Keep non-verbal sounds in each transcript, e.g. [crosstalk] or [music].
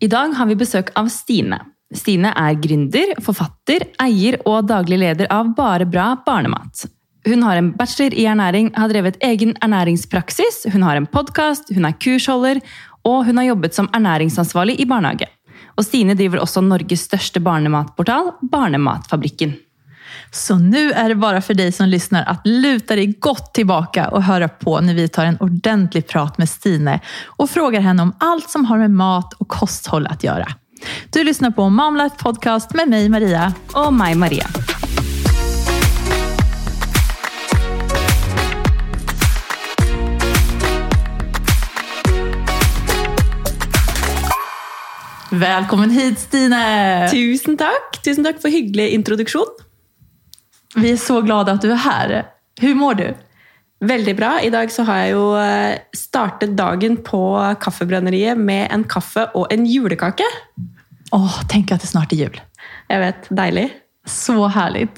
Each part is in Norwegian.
I dag har vi besøk av Stine. Stine er gründer, forfatter, eier og daglig leder av Bare bra barnemat. Hun har en bachelor i ernæring, har drevet egen ernæringspraksis, hun har en podkast, hun er kursholder, og hun har jobbet som ernæringsansvarlig i barnehage. Og Stine driver også Norges største barnematportal, Barnematfabrikken. Så nu är det bara för dig som lyssnar att luta dig gott tillbaka och höra på när vi tar en ordentlig prat med Stine och frågar henne om allt som har med mat och kosthåll att göra. Du lyssnar på Momlife Podcast med mig Maria. Og mig Maria. Välkommen hit Stine! Tusen takk. Tusen takk for hyggelig introduksjon. Vi er så glade at du er her. Hvordan mår du? Veldig bra. I dag så har jeg jo eh, startet dagen på Kaffebrenneriet med en kaffe og en julekake. Åh, tenk at det snart er jul. Jeg vet, deilig. Så herlig.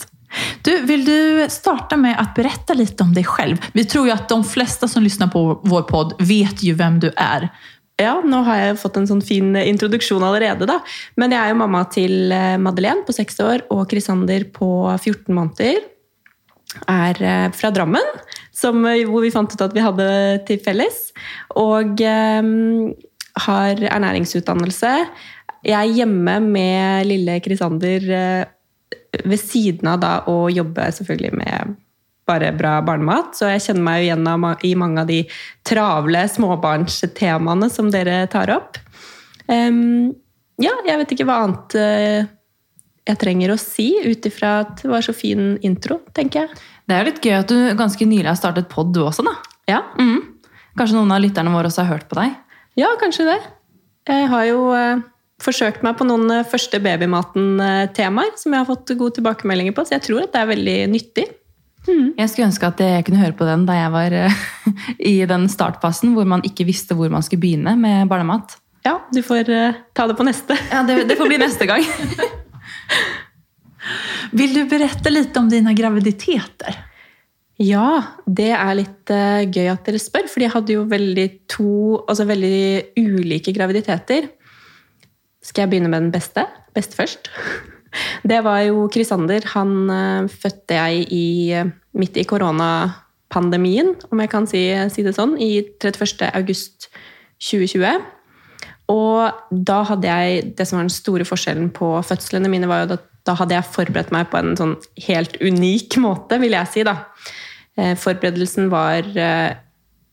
Du, vill du starte med å berette litt om deg selv? Vi tror jo at de fleste som lyssnar på vår podd vet jo hvem du är. Ja, nå har jeg fått en sånn fin introduksjon allerede, da. Men jeg er jo mamma til eh, Madeleine på seks år og Krisander på 14 måneder. Er eh, fra Drammen, som, eh, hvor vi fant ut at vi hadde til felles. Og um, har ernæringsutdannelse. Jeg er hjemme med lille Krisander eh, ved siden av da å jobbe selvfølgelig med bare bra barnemat. Så jeg kjenner meg igjen i mange av de travle småbarnstemaene som dere tar opp. Um, ja, jeg vet ikke hva annet eh, jeg trenger å si ut ifra at det var så fin intro, tenker jeg. Det er jo litt gøy at du ganske nylig har startet pod, du også, da. Ja, Mhm. Kanskje noen av lytterne våre også har hørt på deg? ja kanskje det. Jeg har jo eh, forsøkt meg på noen eh, første babymaten-temaer som jeg har fått gode tilbakemeldinger på, så jeg tror at det er veldig nyttig. Jeg skulle ønske at jeg kunne høre på den da jeg var eh, [laughs] i den startfasen hvor man ikke visste hvor man skulle begynne med barnemat. Ja, du får eh, ta det på neste. Ja, Det, det får bli neste gang. [laughs] Vil du berette litt om dine graviditeter? Ja, det er litt eh, gøy at dere spør, for jeg hadde jo veldig to altså veldig ulike graviditeter. Skal jeg begynne med den beste? Best først. Det var jo Krisander. Han eh, fødte jeg i, eh, midt i koronapandemien, om jeg kan si, si det sånn, i 31. august 2020. Og da hadde jeg Det som var den store forskjellen på fødslene mine, var jo at da hadde jeg forberedt meg på en sånn helt unik måte, vil jeg si. da. Eh, Forberedelsen var eh,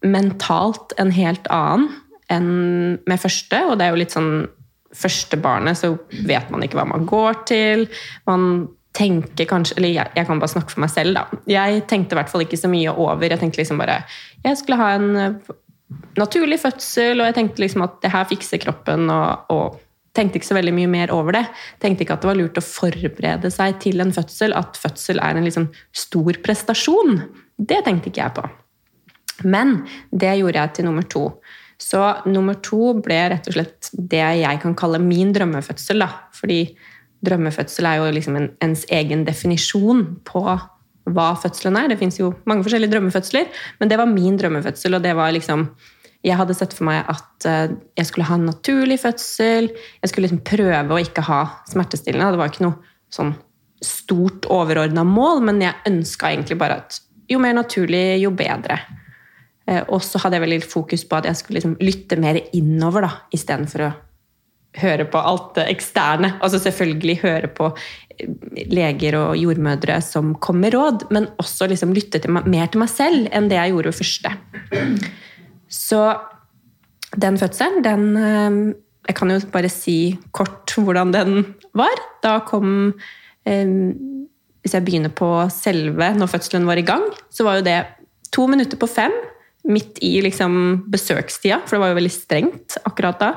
mentalt en helt annen enn med første, og det er jo litt sånn Første barnet, så vet man ikke hva man går til. Man tenker kanskje Eller jeg, jeg kan bare snakke for meg selv, da. Jeg tenkte i hvert fall ikke så mye over. Jeg tenkte liksom bare Jeg skulle ha en eh, naturlig fødsel, og jeg tenkte liksom at det her fikser kroppen, og, og tenkte ikke så veldig mye mer over det. Tenkte ikke at det var lurt å forberede seg til en fødsel, at fødsel er en liksom stor prestasjon. Det tenkte ikke jeg på. Men det gjorde jeg til nummer to. Så nummer to ble rett og slett det jeg kan kalle min drømmefødsel. Da. Fordi drømmefødsel er jo liksom en, ens egen definisjon på hva fødselen er. Det fins jo mange forskjellige drømmefødsler, men det var min drømmefødsel. og det var liksom jeg hadde sett for meg at eh, jeg skulle ha en naturlig fødsel. Jeg skulle liksom prøve å ikke ha smertestillende. Det var ikke noe sånn stort overordna mål, men jeg ønska egentlig bare at jo mer naturlig, jo bedre. Eh, Og så hadde jeg veldig fokus på at jeg skulle liksom lytte mer innover, da, istedenfor å høre på alt det eksterne. Altså selvfølgelig høre på eh, leger og jordmødre som kom med råd, men også liksom lytte til meg, mer til meg selv enn det jeg gjorde ved første. Så den fødselen, den eh, Jeg kan jo bare si kort hvordan den var. Da kom Hvis jeg begynner på selve når fødselen var i gang, så var jo det to minutter på fem midt i liksom besøkstida, for det var jo veldig strengt akkurat da.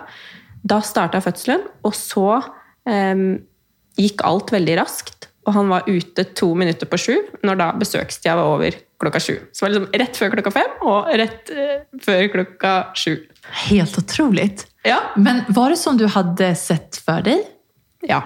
Da starta fødselen, og så eh, gikk alt veldig raskt. Og han var ute to minutter på sju når da besøkstida var over klokka sju. Så det var liksom rett før klokka fem og rett eh, før klokka sju. Helt utrolig. Ja. Men var det som du hadde sett for deg? Ja.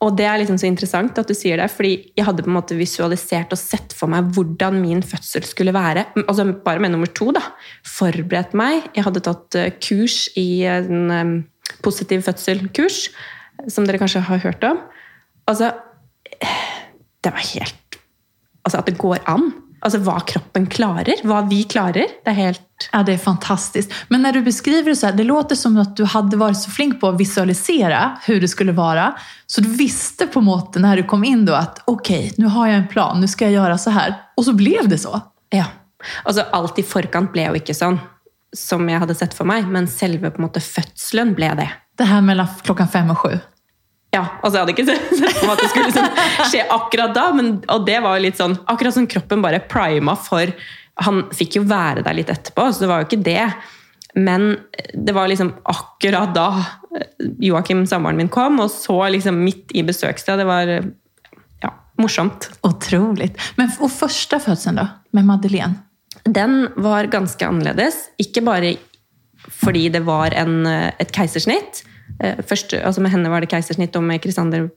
Og det er liksom så interessant at du sier det, fordi jeg hadde på en måte visualisert og sett for meg hvordan min fødsel skulle være. Altså Bare med nummer to. da. Forberedt meg. Jeg hadde tatt eh, kurs i en eh, positiv fødsel-kurs, som dere kanskje har hørt om. Altså, det var helt Altså at det går an. Altså hva kroppen klarer. Hva vi klarer. Det er helt Ja, det er fantastisk. Men når du beskriver det så her, det låter som at du hadde vært så flink på å visualisere hvordan det skulle være. Så du visste på en måte når du kom inn da, at ok, nå har jeg en plan, nå skal jeg gjøre så her. Og så ble det så. Ja. Altså, alt i forkant ble jo ikke sånn som jeg hadde sett for meg, men selve på en måte fødselen ble det. Det her mellom klockan fem og sju. Ja, altså Jeg hadde ikke [laughs] sett for meg at det skulle liksom skje akkurat da, men, og det var jo litt sånn Akkurat som kroppen bare prima for Han fikk jo være der litt etterpå, så det var jo ikke det. Men det var liksom akkurat da Joakim, samboeren min, kom, og så liksom midt i besøkstida. Det var ja, morsomt. Utrolig. Men og første fødselen, da? med Madeleine? Den var ganske annerledes. Ikke bare fordi det var en, et keisersnitt. Eh, Først, altså med henne var det keisersnitt, og med Kristander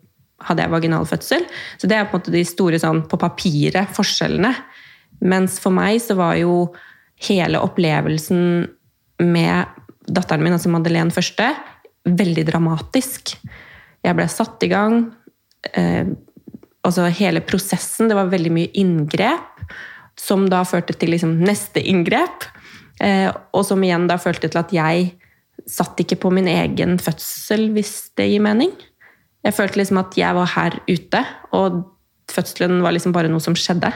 hadde jeg vaginalfødsel. Så det er på en måte de store sånn, på papiret forskjellene. Mens for meg så var jo hele opplevelsen med datteren min, altså Madeleine første, veldig dramatisk. Jeg ble satt i gang. Eh, altså hele prosessen. Det var veldig mye inngrep, som da førte til liksom neste inngrep. Eh, og som igjen da førte til at jeg satt ikke på min egen fødsel, hvis det gir mening. Jeg følte liksom at jeg var her ute, og fødselen var liksom bare noe som skjedde.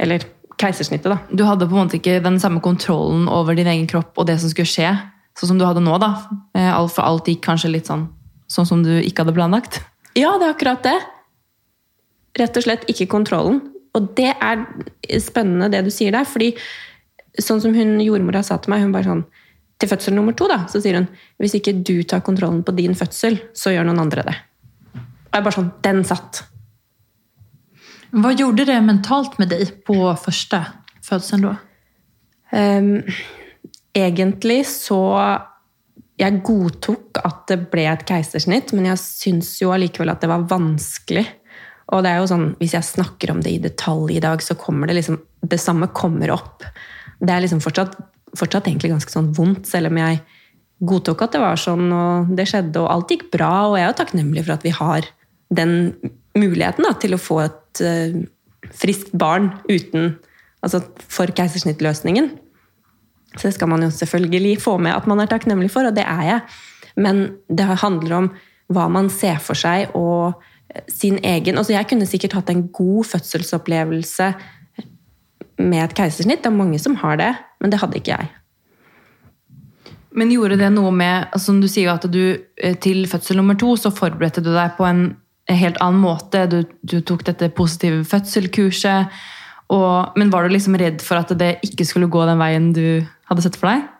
Eller keisersnittet, da. Du hadde på en måte ikke den samme kontrollen over din egen kropp og det som skulle skje, sånn som du hadde nå. da. Eh, Alt for alt gikk kanskje litt sånn sånn som du ikke hadde planlagt. Ja, det er akkurat det. Rett og slett ikke kontrollen. Og det er spennende det du sier der, fordi sånn som hun jordmora sa til meg, hun bare sånn Til fødsel nummer to, da, så sier hun hvis ikke du tar kontrollen på din fødsel, så gjør noen andre det. Og jeg bare sånn Den satt. Hva gjorde det mentalt med deg på første fødsel, da? Um, egentlig så Jeg godtok at det ble et keisersnitt, men jeg syns jo allikevel at det var vanskelig. Og det er jo sånn, Hvis jeg snakker om det i detalj i dag, så kommer det liksom Det samme kommer opp. Det er liksom fortsatt, fortsatt egentlig ganske sånn vondt, selv om jeg godtok at det var sånn, og det skjedde, og alt gikk bra. Og jeg er jo takknemlig for at vi har den muligheten da, til å få et uh, friskt barn uten Altså for keisersnittløsningen. Så det skal man jo selvfølgelig få med at man er takknemlig for, og det er jeg. Men det handler om hva man ser for seg, og sin egen altså Jeg kunne sikkert hatt en god fødselsopplevelse med et keisersnitt. Det er mange som har det, men det hadde ikke jeg. Men gjorde det noe med altså Som du sier at du eh, til fødsel nummer to så forberedte du deg på en helt annen måte. Du, du tok dette positive fødselkurset. Og, men var du liksom redd for at det ikke skulle gå den veien du hadde sett for deg?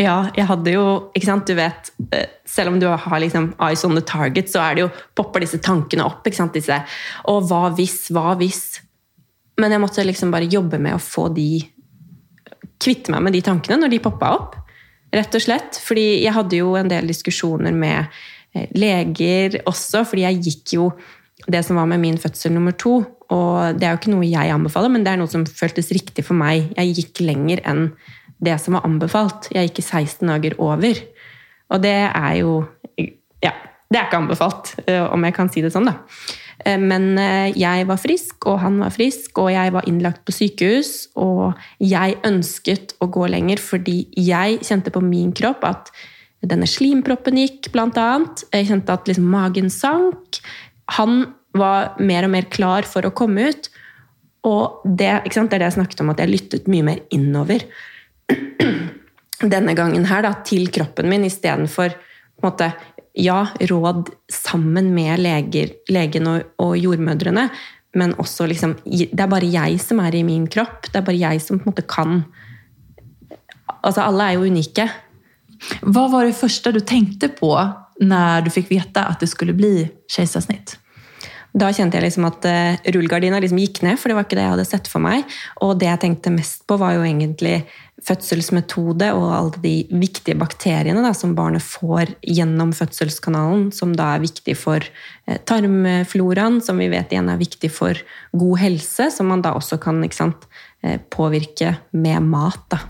Ja, jeg hadde jo ikke sant, du vet, eh, Selv om du har liksom eyes on the target, så er det jo, popper disse tankene opp. ikke sant, disse, Og hva hvis, hva hvis? Men jeg måtte liksom bare jobbe med å få de Kvitte meg med de tankene når de poppa opp. Rett og slett. Fordi jeg hadde jo en del diskusjoner med eh, leger også, fordi jeg gikk jo det som var med min fødsel nummer to. Og det er jo ikke noe jeg anbefaler, men det er noe som føltes riktig for meg. Jeg gikk lenger enn det som var anbefalt. Jeg gikk i 16 dager over. Og det er jo Ja, det er ikke anbefalt, eh, om jeg kan si det sånn, da. Eh, Men eh, jeg var frisk, og han var frisk, og jeg var innlagt på sykehus. Og jeg ønsket å gå lenger fordi jeg kjente på min kropp at denne slimproppen gikk, blant annet. Jeg kjente at liksom magen sank. Han var mer og mer klar for å komme ut. Og det, det er det jeg snakket om, at jeg lyttet mye mer innover [clears throat] denne gangen her da, til kroppen min, istedenfor på en ja, råd sammen med leger, legen og, og jordmødrene, men også liksom Det er bare jeg som er i min kropp. Det er bare jeg som på en måte kan Altså, alle er jo unike. Hva var det første du tenkte på når du fikk vite at det skulle bli keisersnitt? Da kjente jeg liksom at uh, rullegardina liksom gikk ned, for det var ikke det jeg hadde sett for meg. Og det jeg tenkte mest på, var jo egentlig fødselsmetode og alle de viktige bakteriene da, som barnet får gjennom fødselskanalen, som da er viktig for eh, tarmfloraen, som vi vet igjen er viktig for god helse, som man da også kan sant, eh, påvirke med mat. Da.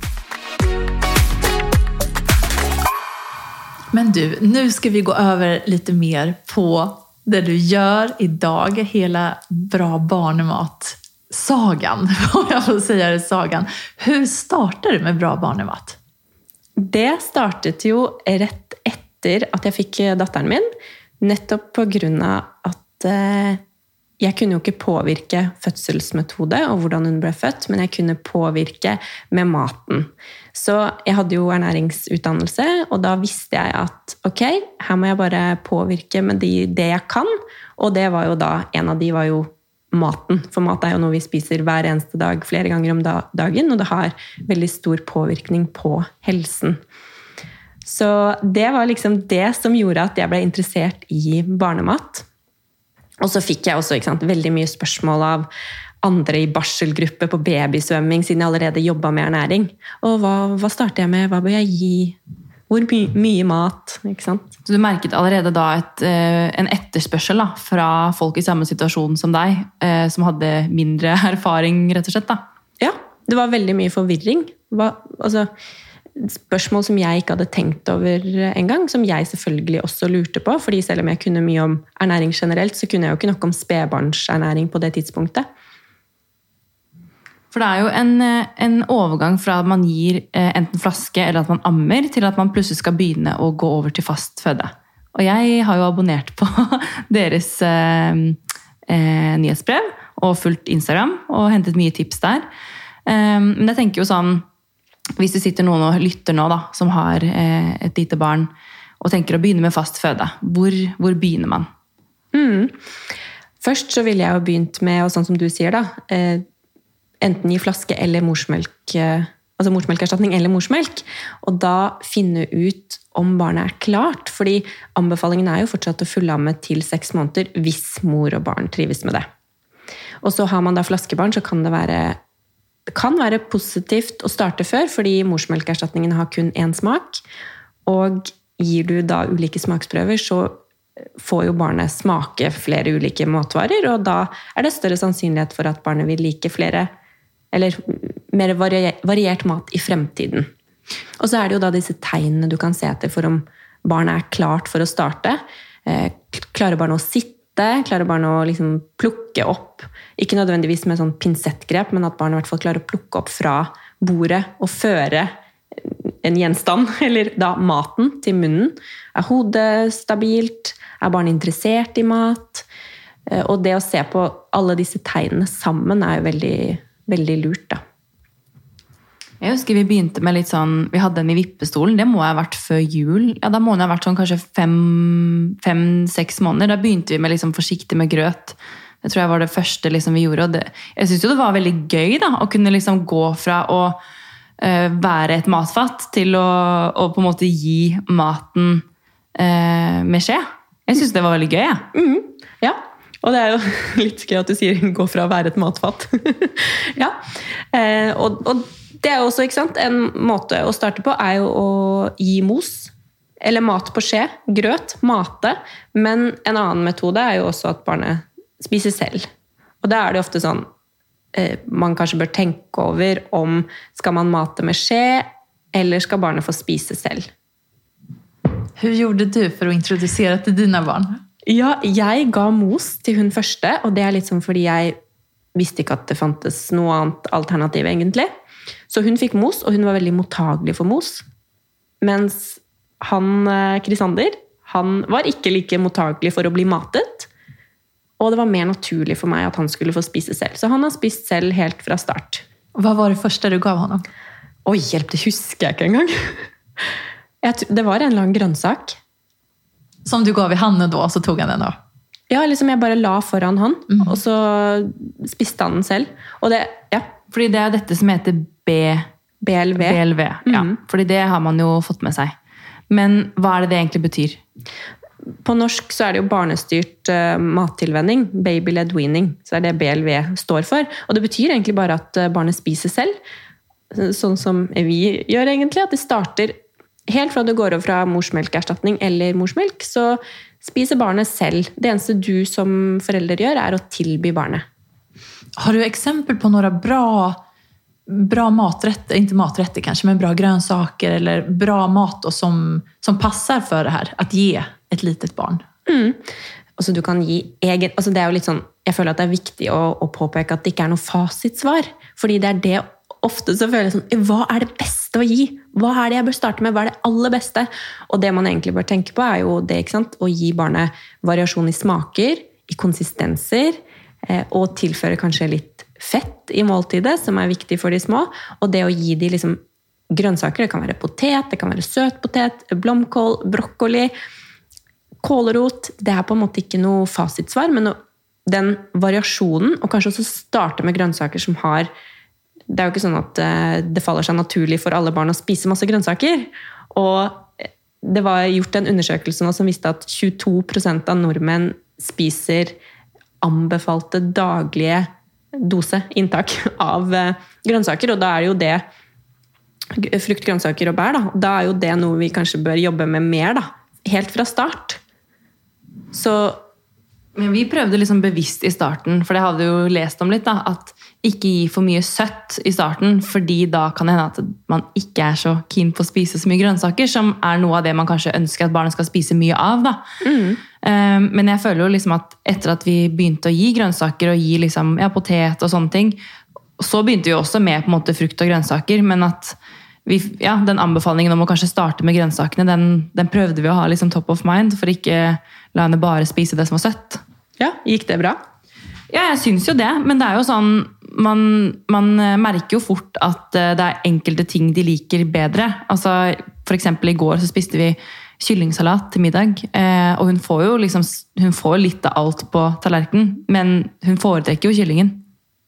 Men du, nå skal vi gå over litt mer på det du gjør i dag, hele Bra barnemat-sagan, [laughs] om jag får säga det, sagan. Hur startar du med Bra barnemat? Det startet jo rett etter at jeg fikk datteren min. Nettopp på grunn av at eh, jeg kunne jo ikke påvirke fødselsmetode og hvordan hun ble født, men jeg kunne påvirke med maten. Så jeg hadde jo ernæringsutdannelse, og da visste jeg at ok, her må jeg bare påvirke med de, det jeg kan. Og det var jo da, en av de var jo maten. For mat er jo noe vi spiser hver eneste dag flere ganger om dagen, og det har veldig stor påvirkning på helsen. Så det var liksom det som gjorde at jeg ble interessert i barnemat. Og så fikk jeg også sant, veldig mye spørsmål av andre i barselgruppe på babysvømming, siden jeg allerede jobba med ernæring. Og hva, hva, starter jeg med? Hva bør jeg gi? Hvor my mye mat? Ikke sant? Så du merket allerede da et, eh, en etterspørsel da, fra folk i samme situasjon som deg, eh, som hadde mindre [laughs] erfaring, rett og slett? da? Ja. Det var veldig mye forvirring. Hva, altså, spørsmål som jeg ikke hadde tenkt over engang, som jeg selvfølgelig også lurte på. fordi selv om jeg kunne mye om ernæring generelt, så kunne jeg jo ikke noe om spedbarnsernæring på det tidspunktet. For det er jo en, en, overgang fra at man gir eh, enten flaske eller at man ammer, til at man plutselig skal begynne å gå over til fast føde. Og jeg har jo abonnert på [laughs] deres eh, eh, nyhetsbrev og fulgt Instagram og hentet mye tips der. Eh, men jeg tenker jo sånn hvis det sitter noen og lytter nå da, som har eh, et lite barn og tenker å begynne med fast føde, hvor, hvor begynner man? Mm. Først så ville jeg jo begynt med, og sånn som du sier, da, eh, enten gi flaske eller morsmelk. Eh, altså morsmelkerstatning eller morsmelk. Og da finne ut om barnet er klart. fordi anbefalingen er jo fortsatt å fullamme til seks måneder hvis mor og barn trives med det. Og så har man da flaskebarn, så kan det være det kan være positivt å starte før, fordi morsmelkerstatningen har kun én smak. Og gir du da ulike smaksprøver, så får jo barnet smake flere ulike matvarer, og da er det større sannsynlighet for at barnet vil like flere eller mer variert mat i fremtiden. Og så er det jo da disse tegnene du kan se etter for om barnet er klart for å starte. Eh, klarer barnet å sitte? Klarer barnet å liksom plukke opp ikke nødvendigvis med sånn pinsettgrep, men at barnet i hvert fall klarer å plukke opp fra bordet og føre en gjenstand, [laughs] eller da maten, til munnen. Er hodet stabilt? Er barnet interessert i mat? Eh, og det å se på alle disse tegnene sammen er jo veldig, veldig lurt, da. Jeg husker vi begynte med litt sånn Vi hadde den i vippestolen. Det må jeg ha vært før jul. Ja, Da må den ha vært sånn kanskje fem-seks fem, måneder. Da begynte vi med liksom forsiktig med grøt. Det tror jeg var det første liksom, vi gjorde. Og det, jeg syns jo det var veldig gøy da, å kunne liksom gå fra å uh, være et matfat til å, å, på en måte gi maten uh, med skje. Jeg syns det var veldig gøy. Ja. Mm, ja. Og det er jo [laughs] litt gøy at du sier [laughs] 'gå fra å være et matfat'. [laughs] ja. Uh, og, og, det er jo også ikke sant, en måte å starte på er jo å gi mos. Eller mat på skje. Grøt. Mate. Men en annen metode er jo også at barnet spiser selv. Og da er det ofte sånn eh, man kanskje bør tenke over om skal man mate med skje, eller skal barnet få spise selv. Hvordan gjorde du for å introdusere til dine barn? Ja, jeg ga mos til hun første, og det er litt sånn fordi jeg visste ikke at det fantes noe annet alternativ, egentlig. Så hun fikk mos, og hun var veldig mottagelig for mos. Mens han Krisander eh, han var ikke like mottagelig for å bli matet. Og det var mer naturlig for meg at han skulle få spise selv. Så han har spist selv helt fra start. Hva var det første du ga ham? Oi, hjelp, det husker jeg ikke engang. [laughs] det var en eller annen grønnsak. Som du ga i Hanne da, så tok han den da? Ja, liksom jeg bare la foran han, mm. og så spiste han den selv. Og det, ja. Fordi det er dette som heter B... BLV. BLV ja. Mm. Fordi det har man jo fått med seg. Men hva er det det egentlig betyr? På norsk så er det jo barnestyrt uh, mattilvenning. Baby-led weaning. Så er det BLV står for. Og det betyr egentlig bare at uh, barnet spiser selv. Sånn som vi gjør, egentlig. At det starter helt fra du går over fra morsmelkerstatning eller morsmelk, så spiser barnet selv. Det eneste du som forelder gjør, er å tilby barnet. Har du eksempel på noen bra bra matretter, ikke matretter kanskje, men bra grønnsaker eller bra mat som, som passer for det her? Å gi et litet barn? Altså, du kan gi egen, altså det er jo litt sånn, jeg føler at det er viktig å, å påpeke at det ikke er noe fasitsvar. Fordi det er det ofte så føler jeg sånn Hva er det beste å gi? Hva er det jeg bør starte med? Hva er det aller beste? Og det man egentlig bør tenke på, er jo det ikke sant? å gi barnet variasjon i smaker, i konsistenser, eh, og tilføre kanskje litt fett i måltidet, som er viktig for de små. Og det å gi de liksom grønnsaker, det kan være potet, det kan være søtpotet, blomkål, brokkoli. Kålrot det er på en måte ikke noe fasitsvar, men den variasjonen, og kanskje også starte med grønnsaker som har Det er jo ikke sånn at eh, det faller seg naturlig for alle barn å spise masse grønnsaker. Og eh, det var gjort en undersøkelse nå som viste at 22% av nordmenn spiser anbefalte daglige dose, inntak, [laughs] av eh, grønnsaker. Og da er det jo det frukt, grønnsaker og bær, da. Da er jo det noe vi kanskje bør jobbe med mer, da. Helt fra start. Så Men vi prøvde liksom bevisst i starten, for det hadde vi jo lest om litt, da, at ikke gi for mye søtt i starten, fordi da kan det hende at man ikke er så keen på å spise så mye grønnsaker, som er noe av det man kanskje ønsker at barnet skal spise mye av. da. Eh, Men jeg føler jo liksom at etter at vi begynte å gi grønnsaker og gi liksom, ja, potet og sånne ting, så begynte vi også med på en måte frukt og grønnsaker, men at vi, ja, den anbefalingen om å kanskje starte med grønnsakene, den, den prøvde vi å ha liksom top of mind, for ikke la henne bare spise det som var søtt. ja, gikk det bra? Ja, jeg syns jo det, men det er jo sånn man, man eh, merker jo fort at eh, det er enkelte ting de liker bedre. Altså, for eksempel i går så spiste vi kyllingsalat til middag, eh, og hun får jo liksom, hun får litt av alt på tallerkenen, men hun foretrekker jo kyllingen.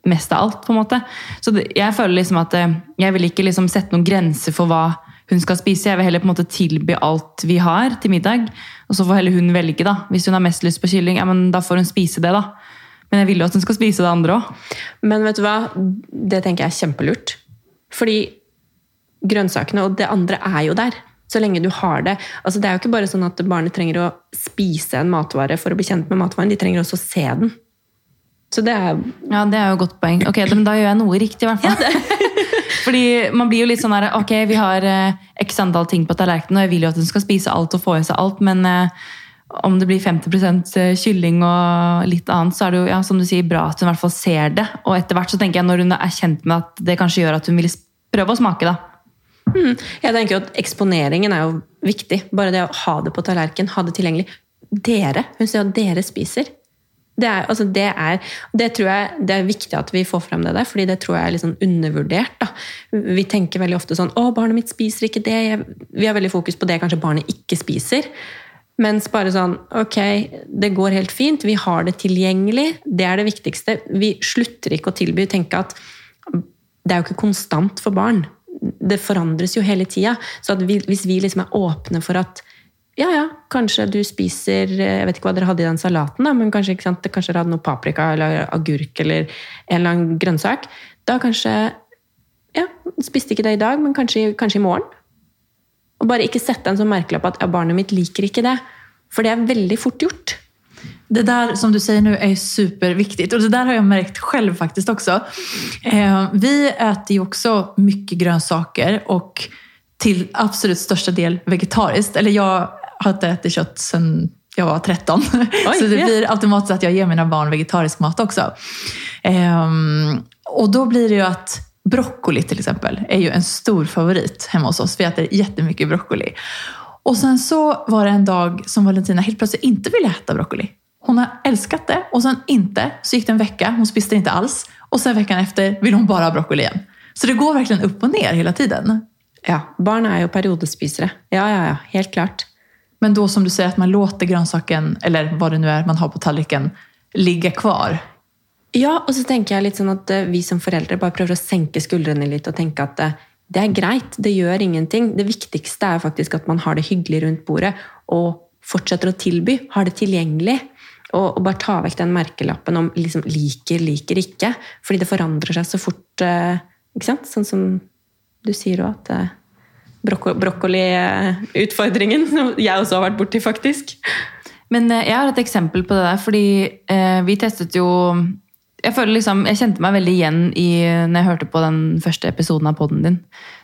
Mest av alt, på en måte. Så det, jeg føler liksom at eh, jeg vil ikke liksom sette noen grenser for hva hun skal spise. Jeg vil heller på en måte tilby alt vi har til middag, og så får heller hun velge. da. Hvis hun har mest lyst på kylling, ja, men da får hun spise det, da. Men jeg vil jo at hun skal spise det andre òg. Men vet du hva? Det tenker jeg er kjempelurt. Fordi grønnsakene og det andre er jo der. Så lenge du har det. Altså, det er jo ikke bare sånn at barnet trenger å spise en matvare for å bli kjent med matvaren. De trenger også å se den. Så det er Ja, det er jo et godt poeng. Ok, men Da gjør jeg noe riktig, i hvert fall. [laughs] Fordi man blir jo litt sånn her ok, vi har eh, x antall ting på tallerkenen, og jeg vil jo at hun skal spise alt og få i seg alt, men eh, om det blir 50% kylling og litt annet, så er det jo ja, som du sier, bra at hun i hvert fall ser det. Og etter hvert så tenker jeg når hun er kjent med at det kanskje gjør at hun vil prøve å smake, da. Jeg tenker jo at Eksponeringen er jo viktig. Bare det å ha det på tallerken, ha det tilgjengelig. Dere, Hun sier at dere spiser. Det, er, altså det, er, det tror jeg det er viktig at vi får frem det der, fordi det tror jeg er litt sånn undervurdert. Da. Vi tenker veldig ofte sånn 'Å, barnet mitt spiser ikke det.' Vi har veldig fokus på det kanskje barnet ikke spiser. Mens bare sånn Ok, det går helt fint. Vi har det tilgjengelig. Det er det viktigste. Vi slutter ikke å tilby. Tenke at det er jo ikke konstant for barn. Det forandres jo hele tida. Så hvis vi liksom er åpne for at ja, ja, kanskje du spiser Jeg vet ikke hva dere hadde i den salaten, da, men kanskje, ikke sant, kanskje dere hadde noe paprika eller agurk eller en eller annen grønnsak. Da kanskje Ja, spiste ikke det i dag, men kanskje, kanskje i morgen. Og bare ikke sette en sånn merkelapp at ja, barnet mitt liker ikke det. For det er veldig fort gjort. Det der som du sier nå er superviktig. Og det der har jeg merkt selv faktisk også. Eh, vi äter ju också mycket grönsaker och till absolut största del vegetariskt. Eller jag har inte ätit kött sedan jag var 13. [laughs] Oj, så det blir automatiskt att jag ger mina barn vegetarisk mat också. Ehm, och då blir det ju att broccoli till exempel är ju en stor favorit hemma hos oss. Vi äter jättemycket broccoli. Och sen så var det en dag som Valentina helt plötsligt inte ville äta broccoli. Hon har älskat det och sen inte. Så gick det en vecka, hon spiste inte alls. Och sen veckan efter vill hon bara ha broccoli igen. Så det går verkligen upp och ner hela tiden. Ja, barn er jo periodespisere. Ja, ja, ja, helt klart. Men då som du säger att man låter grönsaken, eller vad det nu är man har på tallriken, ligga kvar. Ja, og så tenker jeg litt sånn at eh, vi som foreldre bare prøver å senke skuldrene litt og tenke at eh, det er greit, det gjør ingenting. Det viktigste er faktisk at man har det hyggelig rundt bordet og fortsetter å tilby, har det tilgjengelig. Og, bare ta vekk den merkelappen om liksom, liker, liker ikke. Fordi det forandrer seg så fort. eh, ikke sant? Sånn som du sier òg, at brokkoli-utfordringen, [laughs] som jeg også har vært borti, faktisk. Men eh, jeg har et eksempel på det der, fordi eh, vi testet jo jeg føler liksom, jeg kjente meg veldig igjen i når jeg hørte på den første episoden av podden din.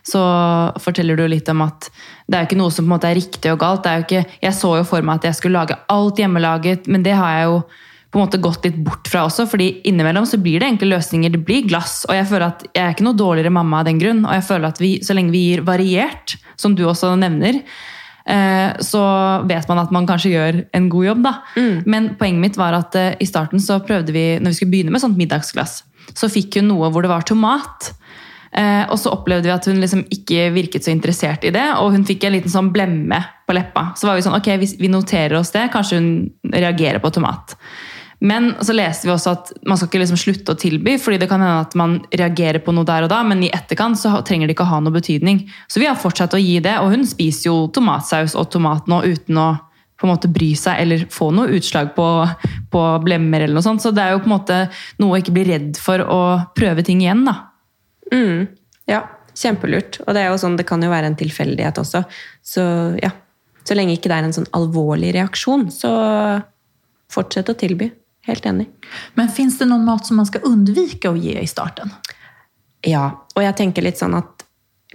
Så forteller du litt om at det er jo ikke noe som på en måte er riktig og galt. Det er jo ikke, jeg så jo for meg at jeg skulle lage alt hjemmelaget, men det har jeg jo på en måte gått litt bort fra også. fordi innimellom så blir det enkle løsninger. Det blir glass. Og jeg føler at jeg er ikke noe dårligere mamma av den grunn. Og jeg føler at vi, så lenge vi gir variert, som du også nevner, eh, så vet man at man kanskje gjør en god jobb. da. Men poenget mitt var at eh, i starten så prøvde vi, når vi skulle begynne med sånt middagsglass, så fikk hun noe hvor det var tomat. Eh, og så opplevde vi at hun liksom ikke virket så interessert i det, og hun fikk en liten sånn blemme på leppa. Så var vi sånn, ok, vi, vi noterer oss det, kanskje hun reagerer på tomat. Men så leste vi også at man skal ikke liksom slutte å tilby, fordi det kan hende at man reagerer på noe der og da, men i etterkant så trenger det ikke å ha noe betydning. Så vi har fortsatt å gi det, og hun spiser jo tomatsaus og tomat nå uten å på en måte bry seg eller få noe utslag på, på blemmer eller noe sånt. Så det er jo på en måte noe å ikke bli redd for å prøve ting igjen, da. Mm. Ja, kjempelurt. Og det er jo sånn, det kan jo være en tilfeldighet også. Så ja, så lenge ikke det er en sånn alvorlig reaksjon, så fortsett å tilby. Helt enig. Men fins det noen mat som man skal unnvike å gi i starten? Ja, og jeg tenker litt sånn at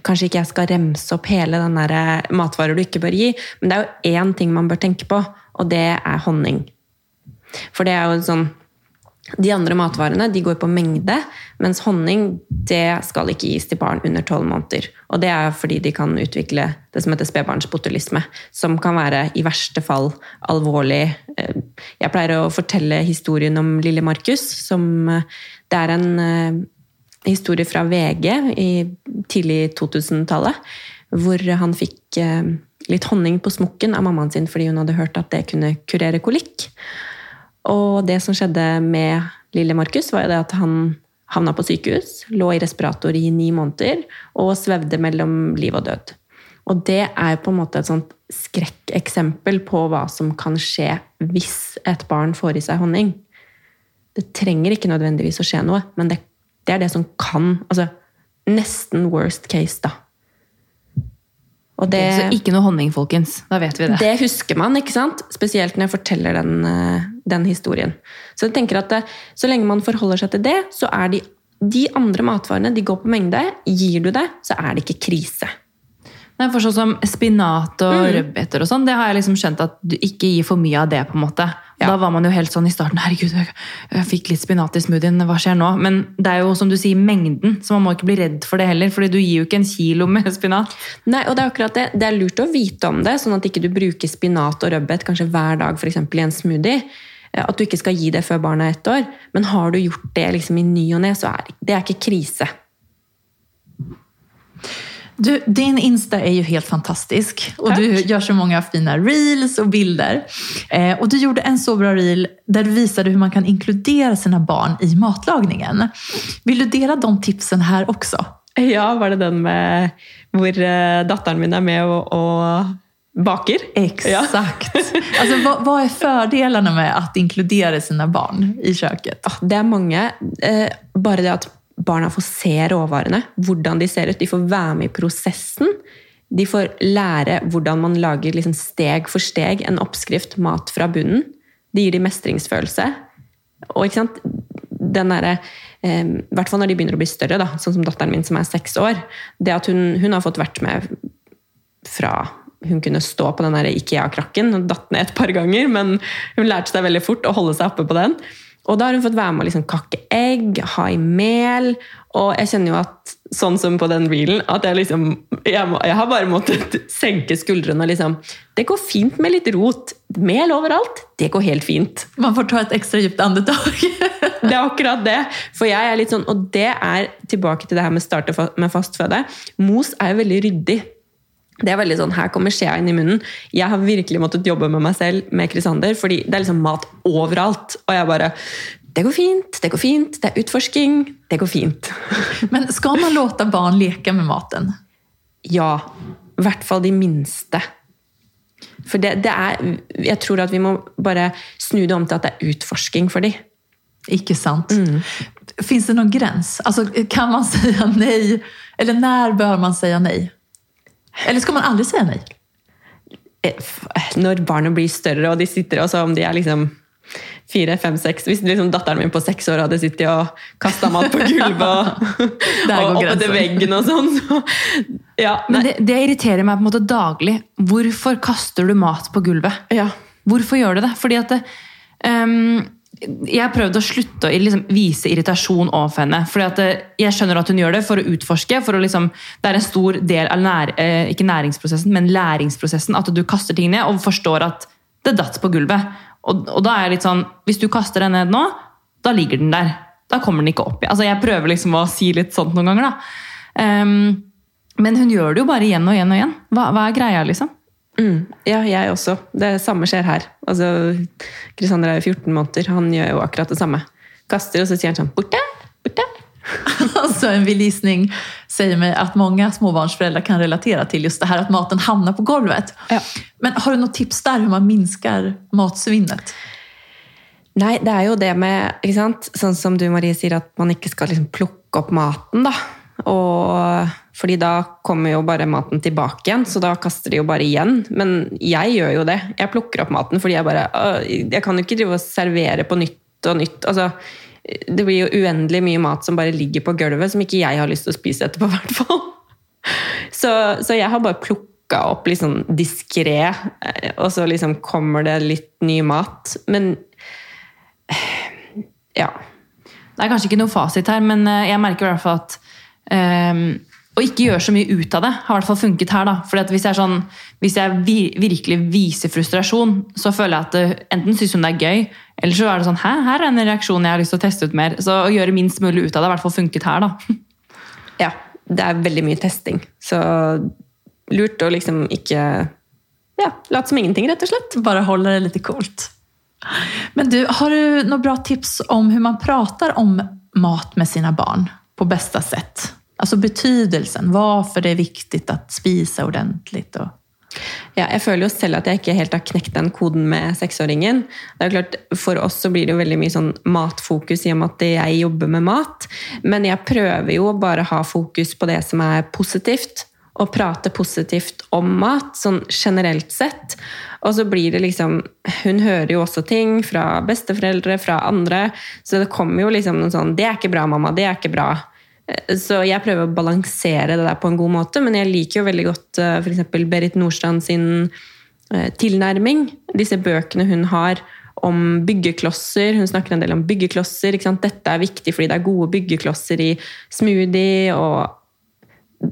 kanskje ikke jeg skal remse opp hele den der eh, matvarer du ikke bør gi, men det er jo én ting man bør tenke på, og det er honning. For det er jo sånn De andre matvarene de går på mengde, mens honning det skal ikke gis til barn under tolv måneder. Og det er fordi de kan utvikle det som heter spedbarnsbotulisme, som kan være i verste fall alvorlig. Jeg pleier å fortelle historien om lille Markus, som eh, Det er en eh, historie fra VG i tidlig 2000-tallet, hvor han fikk eh, litt honning på smokken av mammaen sin fordi hun hadde hørt at det kunne kurere kolikk. Og det som skjedde med lille Markus, var jo det at han havna på sykehus, lå i respirator i ni måneder og svevde mellom liv og død. Og det er på en måte et sånt skrekkeksempel på hva som kan skje hvis et barn får i seg honning. Det trenger ikke nødvendigvis å skje noe, men det, det er det som kan Altså nesten worst case, da. Det, Så ikke noe honning, folkens. Da vet vi det. det husker man, ikke sant? Spesielt når jeg forteller den, eh, den historien. Så jeg tenker at det, så lenge man forholder seg til det, så er de, de andre matvarene de går på mengde. Gir du det, så er det ikke krise. Nei, for sånn som spinat og rødbeter og sånn, det har jeg liksom skjønt at du ikke gir for mye av det. på en måte. Ja. Da var man jo helt sånn i starten herregud, jeg, fikk litt spinat i smoothien, hva skjer nå? Men det er jo som du sier, mengden, så man må ikke bli redd for det heller. fordi du gir jo ikke en kilo med [laughs] spinat. Nei, og Det er akkurat det. Det er lurt å vite om det, sånn at ikke du bruker spinat og rødbet kanskje hver dag for eksempel, i en smoothie. Eh, At du ikke skal gi det før barnet er ett år. Men har du gjort det liksom i ny og ne, så er det er ikke krise. Du, din Insta är ju helt fantastisk och du gör så många fina reels och bilder. Eh, och du gjorde en så bra reel där du visade hur man kan inkludera sina barn i matlagningen. Vill du dela de tipsen här också? Ja, var det den med hvor eh, datteren min er med og, og baker? Exakt. [laughs] Alltså, vad, vad är fördelarna med att inkludera sina barn i köket? Det er mange. Eh, bare det at barna får se råvarene, hvordan de ser ut. De får være med i prosessen. De får lære hvordan man lager liksom steg for steg en oppskrift mat fra bunnen. Det gir de mestringsfølelse. Og ikke sant? Den derre, eh, hvert fall når de begynner å bli større, da, sånn som datteren min som er seks år. Det at hun, hun har fått vært med fra hun kunne stå på den Ikea-krakken Hun datt ned et par ganger, men hun lærte seg veldig fort å holde seg oppe på den. Og da har hun fått være med å liksom kakke egg, ha i mel. Og jeg kjenner jo at, sånn som på den reelen, at jeg liksom Jeg, må, jeg har bare måttet senke skuldrene og liksom Det går fint med litt rot. Mel overalt. Det går helt fint. Man får ta et ekstra djupt andetak. [laughs] Det er akkurat det. For jeg er litt sånn, Og det er tilbake til det her med starte med fastføde. Mos er jo veldig ryddig. Det er veldig sånn, Her kommer skjea inn i munnen. Jeg har virkelig måttet jobbe med meg selv med Krisander, fordi det er liksom mat overalt. Og jeg bare Det går fint, det går fint, det er utforsking. Det går fint. [laughs] Men skal man låte barn leke med maten? Ja. I hvert fall de minste. For det, det er Jeg tror at vi må bare snu det om til at det er utforsking for de. Ikke sant. Finns det noen grense? Altså, kan man [laughs] si nei? Eller når bør man si nej? Eller skal man aldri si nej? Eh, Når barnet blir større, og de sitter og så om de er liksom fire, fem, seks Hvis liksom datteren min på seks år hadde sittet og kasta mat på [laughs] gulvet og, og oppetter veggen og sånn, så ja, Men det, det irriterer meg på en måte daglig. Hvorfor kaster du mat på gulvet? ja. Hvorfor gjør du det? Fordi at det, ehm, Jeg har prøvd å slutte å liksom vise irritasjon overfor henne. Fordi at Jeg skjønner at hun gjør det for å utforske. for å liksom, Det er en stor del av nær, eh, ikke næringsprosessen, men læringsprosessen. At du kaster ting ned og forstår at det datt på gulvet. Og, og da er jeg litt sånn Hvis du kaster den ned nå, da ligger den der. Da kommer den ikke opp igjen. Altså, jeg prøver liksom å si litt sånt noen ganger. Ehm, men hun gjør det jo bare igjen og igjen og igjen. Hva, hva er greia, liksom? Mm, ja, jeg også. Det samme skjer her. Altså, Krisander er jo 14 måneder, han gjør jo akkurat det samme. Kaster, og så sier han sånn 'borte, borte'. [laughs] altså en vild sier meg at mange småbarnsforeldre kan relatera til just det her at maten havner på golvet. Ja. Men har du noen tips der hvordan man minsker matsvinnet? Nei, det er jo det med ikke sant? Sånn som du, Marie, sier at man ikke skal liksom plukke opp maten, da. Og, fordi da kommer jo bare maten tilbake igjen, så da kaster de jo bare igjen. Men jeg gjør jo det. Jeg plukker opp maten fordi jeg bare «Åh, Jeg kan jo ikke drive og servere på nytt og nytt. Altså, det blir jo uendelig mye mat som bare ligger på gulvet, som ikke jeg har lyst til å spise etterpå, i hvert fall. Så, så jeg har bare plukka opp litt sånn diskré, eh, og så liksom kommer det litt ny mat. Men ja. Det er kanskje ikke noe fasit her, men eh, jeg merker i hvert fall at ehm, og ikke gjøre så mye ut av det har i hvert fall funket her. da. Fordi at hvis jeg, er sånn, hvis jeg vir virkelig viser frustrasjon, så føler jeg at det, enten syns hun det er gøy, eller så er det sånn Hæ, her er en reaksjon jeg har lyst til å teste ut mer. Så å gjøre minst mulig ut av det har i hvert fall funket her. da. [laughs] ja. Det er veldig mye testing. Så lurt å liksom ikke ja, late som ingenting, rett og slett. Bare holde det litt coolt. Men du, har du noen bra tips om hvordan man prater om mat med sine barn på beste sätt? Alltså betydelsen, Hvorfor det er viktig å spise ordentlig. Og... Ja, jeg føler jo selv at jeg ikke helt har knekt den koden med seksåringen. Det er jo klart, For oss så blir det jo veldig mye sånn matfokus i og med at jeg jobber med mat. Men jeg prøver jo å bare ha fokus på det som er positivt. Og prate positivt om mat, sånn generelt sett. Og så blir det liksom Hun hører jo også ting fra besteforeldre, fra andre. Så det kommer jo liksom noen sånn 'Det er ikke bra, mamma. Det er ikke bra.' Så jeg prøver å balansere det der på en god måte, men jeg liker jo veldig godt f.eks. Berit Nordstrand sin eh, tilnærming. Disse bøkene hun har om byggeklosser. Hun snakker en del om byggeklosser. Dette er viktig fordi det er gode byggeklosser i smoothie. Og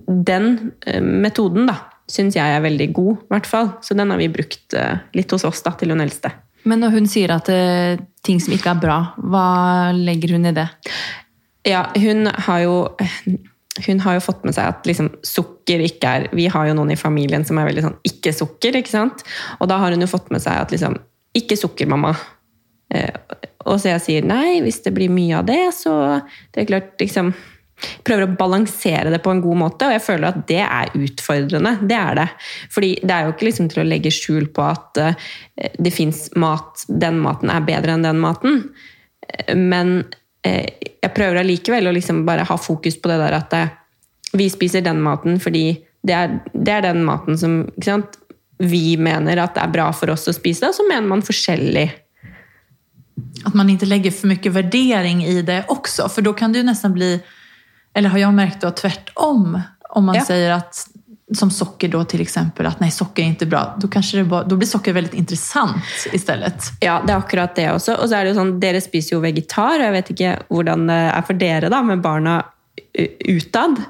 den eh, metoden da, syns jeg er veldig god, i hvert fall. Så den har vi brukt eh, litt hos oss da, til hun eldste. Men når hun sier at eh, ting som ikke er bra, hva legger hun i det? Ja, hun har jo hun har jo fått med seg at liksom, sukker ikke er Vi har jo noen i familien som er veldig sånn ikke sukker, ikke sant? Og da har hun jo fått med seg at liksom Ikke sukker, mamma. Eh, og så jeg sier nei, hvis det blir mye av det, så det er klart liksom Prøver å balansere det på en god måte, og jeg føler at det er utfordrende. Det er det. Fordi det er jo ikke liksom til å legge skjul på at eh, det fins mat Den maten er bedre enn den maten. Eh, Men jeg prøver allikevel å liksom bare ha fokus på det der at eh, vi spiser den maten fordi det er, det er den maten som sant, vi mener at det er bra for oss å spise, og så mener man forskjellig. At man ikke legger for mye vurdering i det også, for da kan det jo nesten bli, eller har jeg merket då, tvärtom. Om man Ja. sier att, som socker då till exempel, att nej socker är inte bra. Då, kanske det bara, då blir socker väldigt intressant istället. Ja, det er akkurat det også. Og så er det jo sånn, dere spiser jo vegetar, og jeg vet ikke hvordan det er for dere da, med barna utad.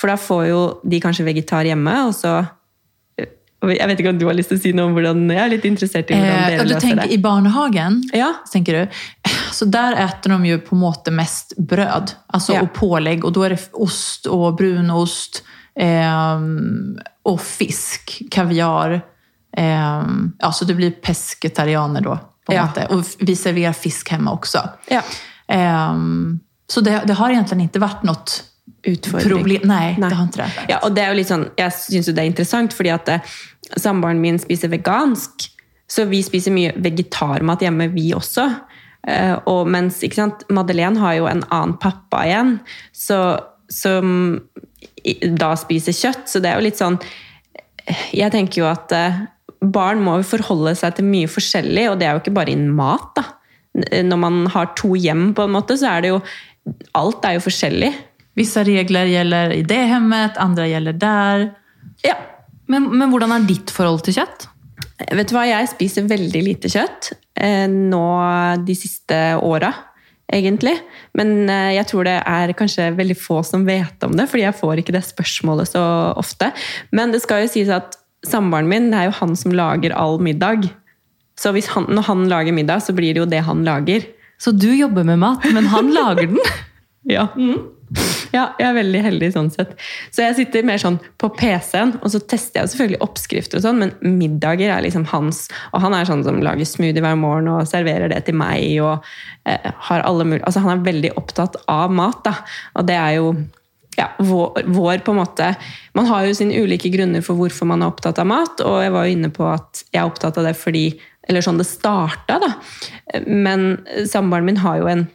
For da får jo de kanskje vegetar hjemme, og så Jeg vet ikke om du har lyst til å si noe om hvordan Jeg er litt interessert i hvordan Eh, dere du løser tänker det. i barnehagen, Ja, tenker du. [sniffs] Så der spiser de jo på en måte mest brød. Altså, Ja. Og pålegg. Og da er det ost og brunost. Ehm, och fisk, kaviar. ehm, ja, så det blir pesketarianer då. På Ja. måte. Och vi serverar fisk hemma också. ja. Ehm, så det, det har egentligen inte varit något Utfordring. problem. Nej, Nei. det har ikke det. Ja, og det er jo litt sånn, Jeg syns jo det er interessant, fordi at eh, samboeren min spiser vegansk. Så vi spiser mye vegetarmat hjemme, vi også. Eh, og mens ikke sant, Madeleine har jo en annen pappa igjen, så, som da spiser kjøtt. Så det er jo litt sånn Jeg tenker jo at eh, barn må forholde seg til mye forskjellig, og det er jo ikke bare innen mat. da. Når man har to hjem, på en måte, så er det jo Alt er jo forskjellig. Visse regler gjelder i det hemmet, andre gjelder der. Ja. Men, men hvordan er ditt forhold til kjøtt? Vet du hva, jeg spiser veldig lite kjøtt eh, nå de siste åra, egentlig. Men eh, jeg tror det er kanskje veldig få som vet om det, fordi jeg får ikke det spørsmålet så ofte. Men det skal jo sies at samboeren min, det er jo han som lager all middag. Så han, når han lager middag, så blir det jo det han lager. Så du jobber med mat, men han lager den? [laughs] Ja. Ja. jeg er veldig heldig sånn sett. Så jeg sitter mer sånn på PC-en, og så tester jeg selvfølgelig oppskrifter og sånn, men middager er liksom hans. Og han er sånn som lager smoothie hver morgen og serverer det til meg. og eh, har alle mulige, altså Han er veldig opptatt av mat, da. Og det er jo ja, vår, vår, på en måte Man har jo sine ulike grunner for hvorfor man er opptatt av mat, og jeg var jo inne på at jeg er opptatt av det fordi Eller sånn det starta, da. Men samboeren min har jo en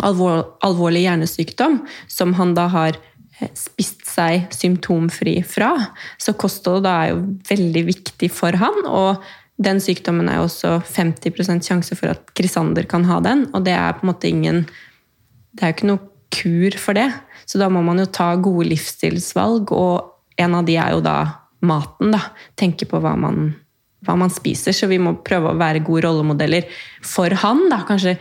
alvor, alvorlig hjernesykdom som han da har eh, spist seg symptomfri fra. Så kosthold da er jo veldig viktig for han. Og den sykdommen er jo også 50% sjanse for at Krisander kan ha den. Og det er på en måte ingen Det er jo ikke noe kur for det. Så da må man jo ta gode livsstilsvalg, og en av de er jo da maten. da. Tenke på hva man, hva man spiser. Så vi må prøve å være gode rollemodeller for han. da, kanskje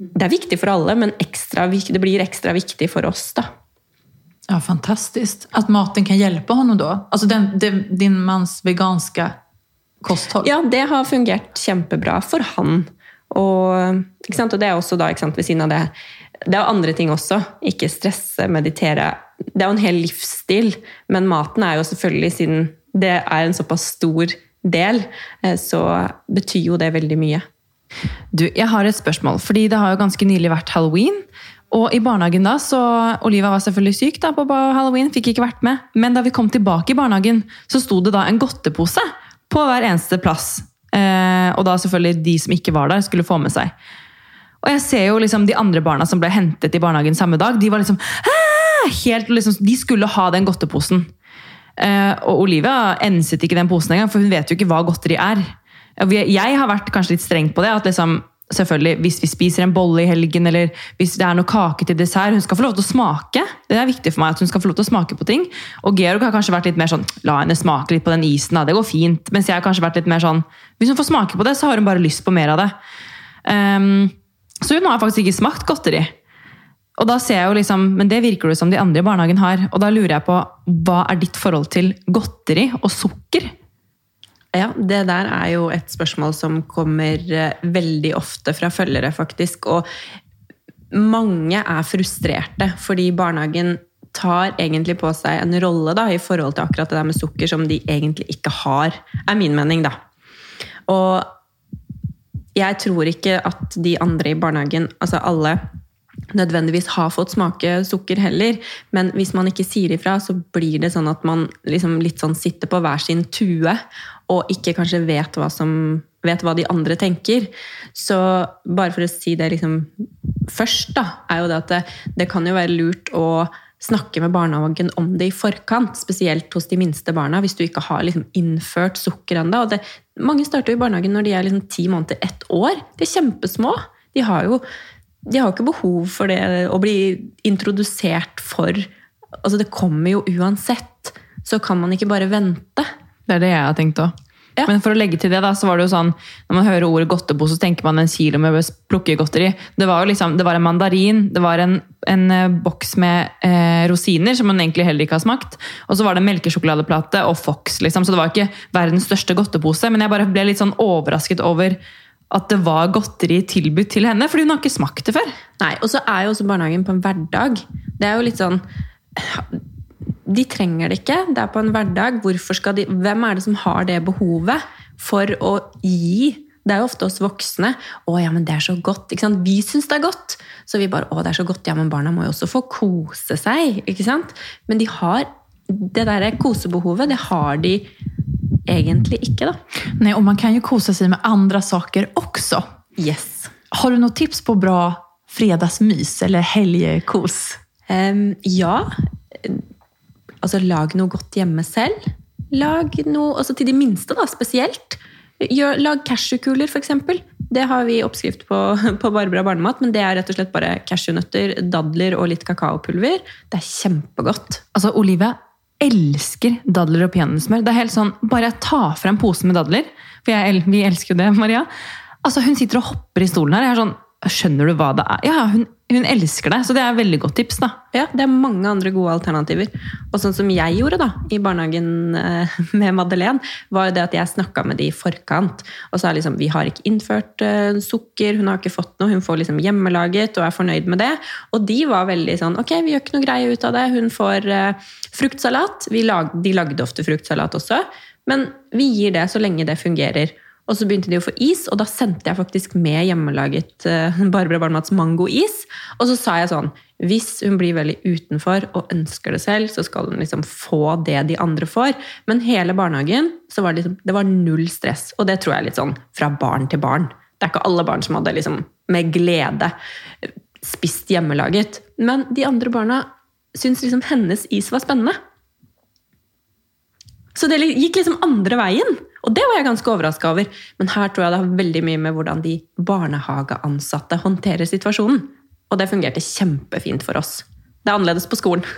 det er viktig for alle, men ekstra, det blir ekstra viktig for oss. da. Ja, Fantastisk. At maten kan hjelpe ham da? Altså den, den, din manns veganske kosthold? Ja, det har fungert kjempebra for han. Og, og det er også da, sant, ved siden av det Det er andre ting også. Ikke stresse, meditere. Det er jo en hel livsstil, men maten er jo selvfølgelig, siden det er en såpass stor del, eh, så betyr jo det veldig mye. Du, jeg har et spørsmål, fordi det har jo ganske nylig vært halloween. Og i barnehagen da, så Oliva var selvfølgelig syk da på halloween, fikk ikke vært med. Men da vi kom tilbake i barnehagen, så sto det da en godtepose på hver eneste plass. Eh, og da selvfølgelig de som ikke var der, skulle få med seg. Og jeg ser jo liksom de andre barna som ble hentet i barnehagen samme dag, de var liksom helt liksom, De skulle ha den godteposen. Eh, og Olivia enset ikke den posen engang, for hun vet jo ikke hva godteri er. Jeg har vært kanskje litt streng på det. at liksom, selvfølgelig, Hvis vi spiser en bolle i helgen, eller hvis det er noe kake til dessert Hun skal få lov til å smake. Det er viktig for meg at hun skal få lov til å smake på ting. Og Georg har kanskje vært litt mer sånn La henne smake litt på den isen, da. Det går fint. Mens jeg har kanskje vært litt mer sånn Hvis hun får smake på det, så har hun bare lyst på mer av det. Um, så hun har faktisk ikke smakt godteri. Og da ser jeg jo liksom, Men det virker det som de andre i barnehagen har. Og da lurer jeg på hva er ditt forhold til godteri og sukker? Ja, det der er jo et spørsmål som kommer eh, veldig ofte fra følgere, faktisk. Og mange er frustrerte fordi barnehagen tar egentlig på seg en rolle da, i forhold til akkurat det der med sukker som de egentlig ikke har, er min mening, da. Og jeg tror ikke at de andre i barnehagen, altså alle, nødvendigvis har fått smake sukker heller. Men hvis man ikke sier ifra, så blir det sånn at man liksom litt sånn sitter på hver sin tue og ikke kanskje vet hva, som, vet hva de andre tenker. Så bare for å si det liksom først, da, er jo det at det, det kan jo være lurt å snakke med barnehagen om det i forkant, spesielt hos de minste barna, hvis du ikke har liksom innført sukker ennå. Mange starter jo i barnehagen når de er liksom ti måneder, ett år. De er kjempesmå. De har jo de har ikke behov for det å bli introdusert for Altså, det kommer jo uansett. Så kan man ikke bare vente. Det er det jeg har tenkt òg. Ja. Men for å legge til det, da, så var det jo sånn, når man hører ordet godtepose, så tenker man en kilo med plukkegodteri. Det var jo liksom, det var en mandarin, det var en, en uh, boks med eh, rosiner, som man egentlig heller ikke har smakt. Og så var det melkesjokoladeplate og Fox, liksom. Så det var ikke verdens største godtepose. Men jeg bare ble litt sånn overrasket over at det var godteri tilbudt til henne, fordi hun har ikke smakt det før. Nei, Og så er jo også barnehagen på en hverdag. Det er jo litt sånn de trenger det ikke. Det er på en hverdag. De, hvem er det som har det behovet for å gi? Det er jo ofte oss voksne. 'Å, ja, men det er så godt.' Ikke sant? Vi syns det er godt. Så vi bare 'Å, det er så godt.' Ja, men barna må jo også få kose seg. ikke sant? Men de har det der kosebehovet, det har de egentlig ikke, da. Nei, og man kan jo kose seg med andre saker også. Yes. Har du noen tips på bra fredagsmys eller helgekos? Um, ja altså lag noe godt hjemme selv. Lag noe, altså Til de minste, da, spesielt. Gjør, lag cashewkuler, f.eks. det har vi oppskrift på [laughs] på Barbara barnemat, men det er rett og slett bare cashewnøtter, dadler og litt kakaopulver. Det er kjempegodt. Altså, Olivia elsker dadler og peanøttsmør. Det er helt sånn, Bare jeg tar frem posen med dadler, for jeg, vi elsker jo det, Maria. Altså, Hun sitter og hopper i stolen her. Jeg er sånn, Skjønner du hva det er? Ja, hun, hun elsker det, så det er veldig godt tips. da. Ja, det er mange andre gode alternativer. Og sånn som jeg gjorde da, i barnehagen eh, [laughs] med Madeleine, var jo det at jeg snakka med de i forkant. Og sa liksom vi har ikke innført eh, sukker, hun har ikke fått noe, hun får liksom hjemmelaget og er fornøyd med det. Og de var veldig sånn ok, vi gjør ikke noe greie ut av det. Hun får eh, fruktsalat. Lag, de lagde ofte fruktsalat også. Men vi gir det så lenge det fungerer. Og så begynte de å få is, og da sendte jeg faktisk med hjemmelaget uh, [laughs] Barbara Barmats mangois. Og så sa jeg sånn Hvis hun blir veldig utenfor og ønsker det selv, så skal hun liksom få det de andre får. Men hele barnehagen så var det, liksom, det var null stress. Og det tror jeg litt sånn fra barn til barn. Det er ikke alle barn som hadde liksom med glede spist hjemmelaget. Men de andre barna syntes liksom hennes is var spennende. Så det gikk liksom andre veien. Og det var jeg ganske overraska over. Men her tror jeg det har veldig mye med hvordan de barnehageansatte håndterer situasjonen. Og det fungerte kjempefint for oss. Det er annerledes på skolen. [laughs]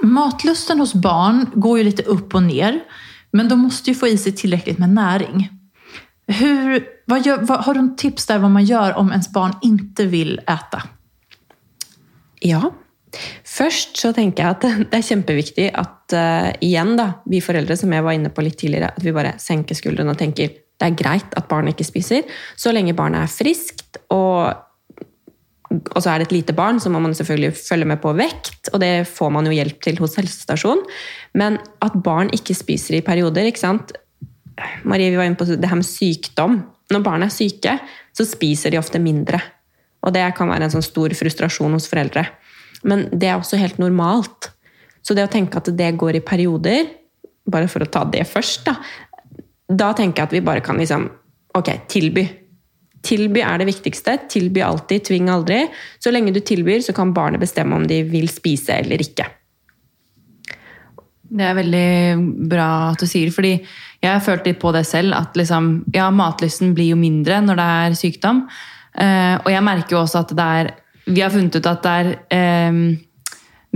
Matlusten hos barn går jo litt opp og ned, men de må jo få i seg tilstrekkelig med næring. Hur, vad gör, vad, har du tips der hva man gjør om ens barn ikke vil ete? Ja. Først så tenker jeg at [laughs] det er kjempeviktig at uh, igjen da, vi foreldre som jeg var inne på litt tidligere, at vi bare senker skuldrene og tenker det er greit at barnet ikke spiser, så lenge barnet er friskt og og så er det et lite barn, så må man selvfølgelig følge med på vekt, og det får man jo hjelp til hos helsestasjonen. Men at barn ikke spiser i perioder, ikke sant Marie, vi var inne på det her med sykdom. Når barn er syke, så spiser de ofte mindre. Og det kan være en sånn stor frustrasjon hos foreldre. Men det er også helt normalt. Så det å tenke at det går i perioder, bare for å ta det først, da, da tenker jeg at vi bare kan liksom Ok, tilby. Tilby er det viktigste. Tilby alltid, tving aldri. Så lenge du tilbyr, så kan barnet bestemme om de vil spise eller ikke. Det er veldig bra at du sier, fordi jeg har følt litt på det selv. At liksom, ja, matlysten blir jo mindre når det er sykdom. Eh, og jeg merker jo også at det er Vi har funnet ut at det er eh,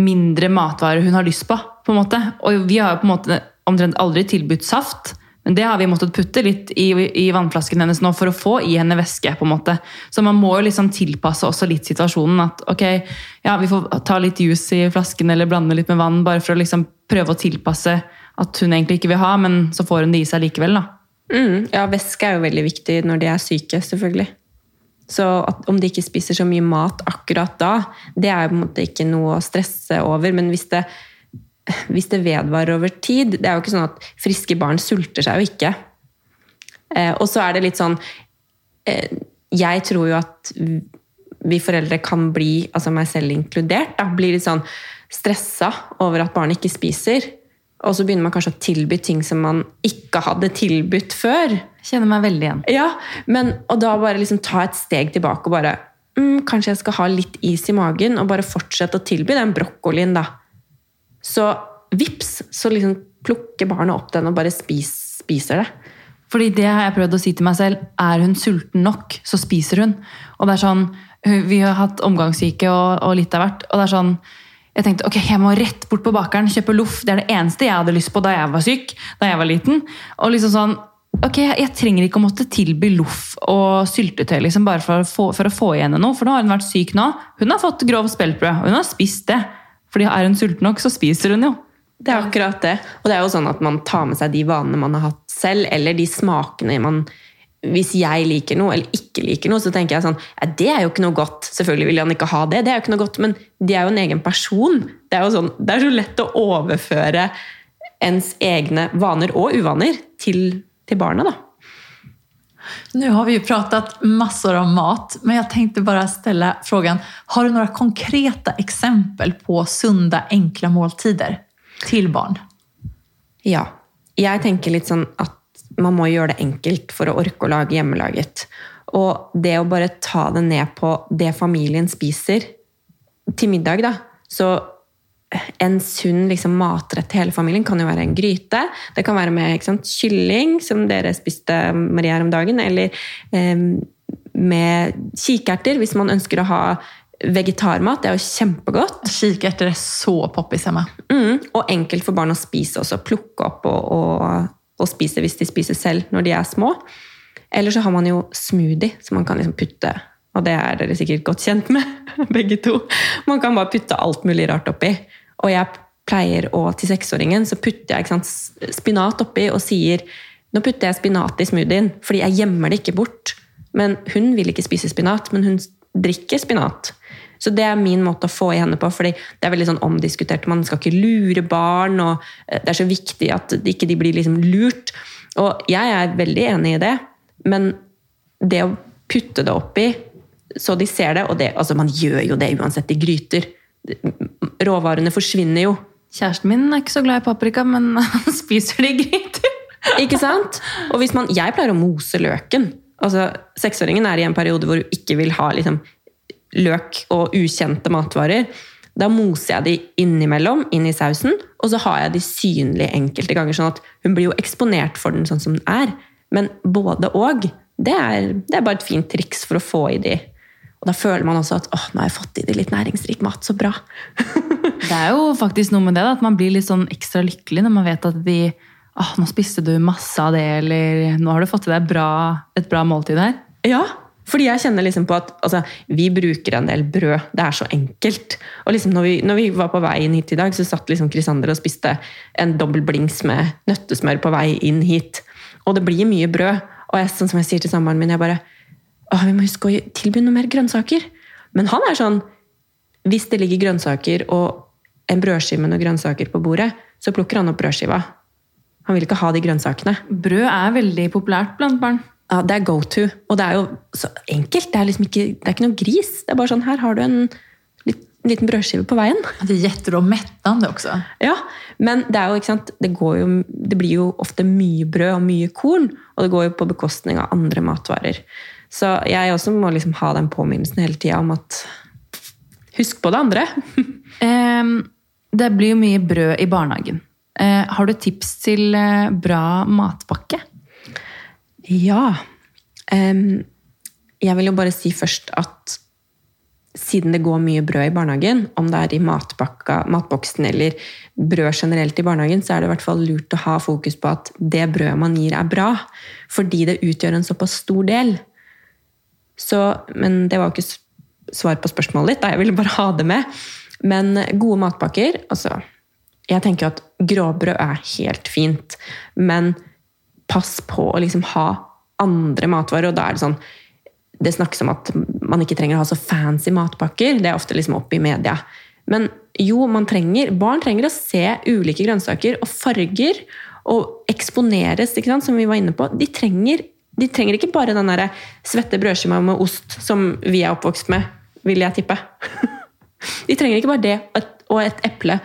mindre matvarer hun har lyst på. på en måte. Og vi har jo på en måte omtrent aldri tilbudt saft. Men det har vi måttet putte litt i, i vannflasken hennes nå for å få i henne væske. på en måte. Så man må jo liksom tilpasse også litt situasjonen. At ok, ja, vi får ta litt juice i flasken eller blande litt med vann, bare for å liksom prøve å tilpasse at hun egentlig ikke vil ha, men så får hun det i seg likevel. da. Mm, ja, væske er jo veldig viktig når de er syke, selvfølgelig. Så at, om de ikke spiser så mye mat akkurat da, det er jo på en måte ikke noe å stresse over. Men hvis det, hvis det vedvarer over tid Det er jo ikke sånn at friske barn sulter seg jo ikke. Eh, og så er det litt sånn eh, Jeg tror jo at vi foreldre kan bli, altså meg selv inkludert, da, bli litt sånn stressa over at barnet ikke spiser. Og så begynner man kanskje å tilby ting som man ikke hadde tilbudt før. Kjenner meg veldig igjen. Ja, men, Og da bare liksom ta et steg tilbake og bare mm, Kanskje jeg skal ha litt is i magen og bare fortsette å tilby den brokkolien, da. Så vips, så liksom plukker barnet opp den og bare spis, spiser det. Fordi det har jeg prøvd å si til meg selv. Er hun sulten nok, så spiser hun. Og det er sånn, Vi har hatt omgangssyke og, og litt av hvert. og det er sånn, Jeg tenkte ok, jeg må rett bort på bakeren, kjøpe loff. Det er det eneste jeg hadde lyst på da jeg var syk. da jeg var liten. Og liksom sånn, ok, Jeg, trenger ikke å måtte tilby loff og syltetøy liksom, bare for å, få, for å få igjen noe. For nå har hun vært syk nå. Hun har fått grov speltbrød, og hun har spist det. Fordi er hun sulten nok, så spiser hun jo. Det er akkurat det. Og det er jo sånn at man tar med seg de vanene man har hatt selv, eller de smakene man Hvis jeg liker noe eller ikke liker noe, så tenker jeg sånn ja, Det er jo ikke noe godt. Selvfølgelig vil han ikke ha det, det er jo ikke noe godt, men de er jo en egen person. Det er jo sånn, det er så lett å overføre ens egne vaner og uvaner til, til barna, da. Nu har vi ju pratat massor om mat, men jag tänkte bara ställa frågan, har du några konkreta exempel på sunda, enkla måltider till barn? Ja. Jeg tenker litt sånn at man må gjøre det enkelt for å orke å lage hjemmelaget. Og det å bare ta det ned på det familien spiser til middag, da. Så en sunn liksom, matrett til hele familien kan jo være en gryte. Det kan være med sant, kylling, som dere spiste Maria her om dagen, eller eh, med kikerter, hvis man ønsker å ha vegetarmat. Det er jo kjempegodt. Kikerter er så poppis hjemme. Mm, og enkelt for barn å spise også. Plukke opp og, og, og, spise hvis de spiser selv når de er små. Eller så har man jo smoothie, som man kan liksom putte Og det er dere sikkert godt kjent med, [laughs] begge to. Man kan bare putte alt mulig rart oppi. Og jeg pleier å, til seksåringen så putter jeg sant, spinat oppi og sier nå putter jeg spinat i smoothien, fordi jeg gjemmer det ikke bort. Men hun vil ikke spise spinat, men hun drikker spinat. Så det er min måte å få i henne på, fordi det er veldig sånn omdiskutert. Man skal ikke lure barn, og eh, det er så viktig at de ikke blir liksom lurt. Og jeg er veldig enig i det, men det å putte det oppi så de ser det, og det, altså man gjør jo det uansett i gryter. Råvarene forsvinner jo. Kjæresten min er ikke så glad i paprika, men [laughs] han spiser det i gryter. ikke sant? Og hvis man, Jeg pleier å mose løken. Altså, Seksåringen er i en periode hvor hun ikke vil ha liksom, løk og ukjente matvarer. Da moser jeg de innimellom inn i sausen, og så har jeg de synlige enkelte ganger. sånn at Hun blir jo eksponert for den sånn som den er. Men både og, det er, det er bare et fint triks for å få i de. Og da føler man også at åh, nå har jeg fått i det litt næringsrik mat. Så bra. [laughs] det er jo faktisk noe med det, da, at man blir litt sånn ekstra lykkelig når man vet at de åh, nå spiste du masse av det, eller nå har du fått i deg bra, et bra måltid her. Ja, fordi jeg kjenner liksom på at altså, vi bruker en del brød. Det er så enkelt. Og liksom når, vi, når vi var på vei inn hit i dag, så satt liksom Krisander og spiste en dobbel blings med nøttesmør på vei inn hit. Og det blir mye brød. Og jeg, sånn som jeg sier til samboeren min, jeg bare vi må huske å tilby noe mer grønnsaker. Men han er sånn Hvis det ligger grønnsaker og en brødskive med noen grønnsaker på bordet, så plukker han opp brødskiva. Han vil ikke ha de grønnsakene. Brød er veldig populært blant barn. Ja, det er go to. Og det er jo så enkelt. Det er liksom ikke, det er ikke noe gris. Det er bare sånn her har du en liten brødskive på veien. Det er det også. Ja, men det er jo, ikke sant, det, jo, det, blir jo ofte mye brød og mye korn, og det går jo på bekostning av andre matvarer. Så jeg også må liksom ha den påminnelsen hele tida om at Husk på det andre. [laughs] det blir jo mye brød i barnehagen. Eh, har du tips til eh, bra matpakke? Ja. Jeg vil jo bare si først at siden det går mye brød i barnehagen, om det er i matboksen eller brød generelt i barnehagen, så er det i hvert fall lurt å ha fokus på at det brødet man gir, er bra. Fordi det utgjør en såpass stor del. Så, men det var jo ikke svar på spørsmålet ditt, da. jeg ville bare ha det med. Men gode matpakker altså, Jeg tenker at gråbrød er helt fint, men pass på å liksom ha andre matvarer. Og da er det sånn Det snakkes om at man ikke trenger å ha så fancy matpakker. Det er ofte liksom oppe i media. Men jo, man trenger, barn trenger å se ulike grønnsaker og farger. Og eksponeres, som vi var inne på. De trenger, de trenger ikke bare den der svette brødskiva med ost som vi er oppvokst med, vil jeg tippe. [laughs] De trenger ikke bare det og et eple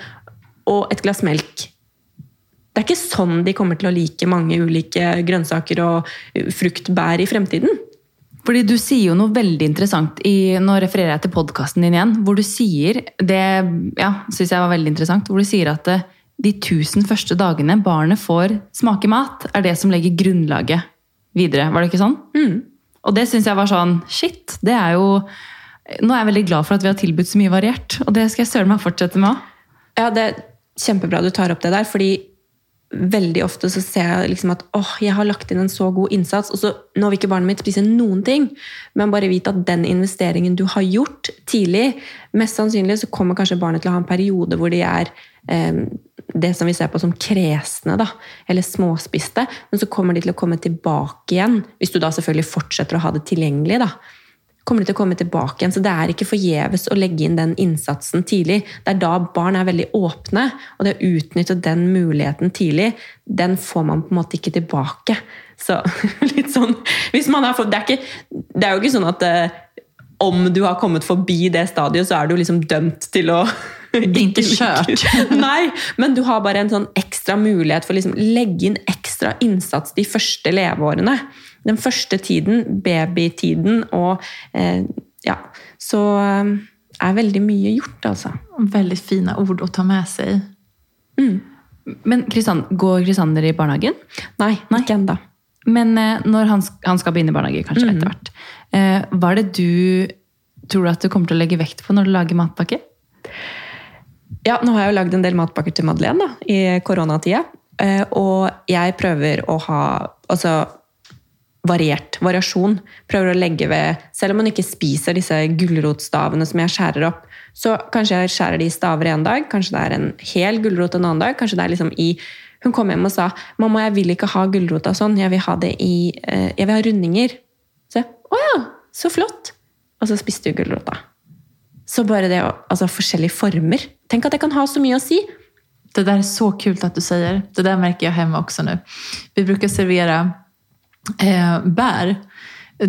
og et glass melk det er ikke sånn de kommer til å like mange ulike grønnsaker og fruktbær i fremtiden. Fordi Du sier jo noe veldig interessant i, Nå refererer jeg til podkasten din igjen. Hvor du sier det ja, synes jeg var veldig interessant, hvor du sier at eh, de tusen første dagene barnet får smake mat, er det som legger grunnlaget videre. Var det ikke sånn? Mm. Og det syns jeg var sånn Shit! Det er jo Nå er jeg veldig glad for at vi har tilbudt så mye variert, og det skal jeg søren meg fortsette med òg. Ja, det er kjempebra du tar opp det der, fordi veldig ofte så ser jeg liksom at åh, jeg har lagt inn en så god innsats, og så nå vil ikke barnet mitt spise noen ting. Men bare vite at den investeringen du har gjort tidlig Mest sannsynlig så kommer kanskje barnet til å ha en periode hvor de er eh, det som vi ser på som kresne, da, eller småspiste. Men så kommer de til å komme tilbake igjen, hvis du da selvfølgelig fortsetter å ha det tilgjengelig. da kommer de til å komme tilbake igjen. Så det er ikke forgjeves å legge inn den innsatsen tidlig. Det er da barn er veldig åpne, og det å utnytte den muligheten tidlig, den får man på en måte ikke tilbake. Så [laughs] litt sånn hvis man har fått, det, er ikke, det er jo ikke sånn at eh, om du har kommet forbi det stadiet, så er du liksom dømt til å [laughs] ikke kjørt. [laughs] Nei, men du har bare en sånn ekstra mulighet for å liksom legge inn ekstra innsats de første leveårene den første tiden, babytiden og eh, Ja. Så eh, er veldig mye gjort, altså. Veldig fine ord å ta med sig. Men Kristian, går Kristander i barnehagen? Nei, ikke ennå. Men eh, når han, han skal begynne i barnehage, kanskje etter hvert, eh, hva er det du tror du at du kommer til å legge vekt på når du lager matpakke? Ja, nå har jeg jo lagd en del matpakker til Madeleine da, i koronatida. Og jeg prøver å ha altså, variert variasjon. Prøver å legge ved Selv om man ikke spiser disse gulrotstavene som jeg skjærer opp, så kanskje jeg skjærer de i staver en dag, kanskje det er en hel gulrot en annen dag. kanskje det er liksom i Hun kom hjem og sa 'Mamma, jeg vil ikke ha gulrota sånn, jeg vil ha det i eh, Jeg vil ha rundinger'. Så jeg 'Å ja, så flott'. Og så spiste hun gulrota. Så bare det Altså forskjellige former. Tenk at det kan ha så mye å si. Det där är så kul att du säger. Det där märker jag hemma också nu. Vi brukar servera eh, bär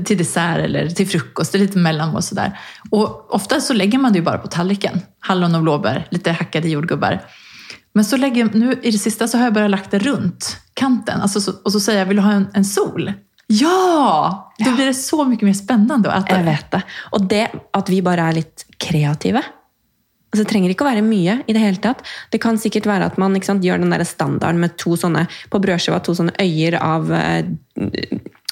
till dessert eller till frukost, lite mellanmål sådär. Och ofta så lägger man det ju bara på tallriken. Hallon och blåbär, lite hackade jordgubbar. Men så lägger, nu i det sista så har jag bare lagt det runt kanten. Alltså så, och så säger jag, vill du ha en, en sol? Ja! Då blir det så mye mer spennende å äta. Jeg vet det. Og det at vi bare er litt kreative. Altså, det trenger ikke å være mye i det hele tatt. Det kan sikkert være at man ikke sant, gjør den der standarden med to sånne på brødskiva, to sånne øyer av eh,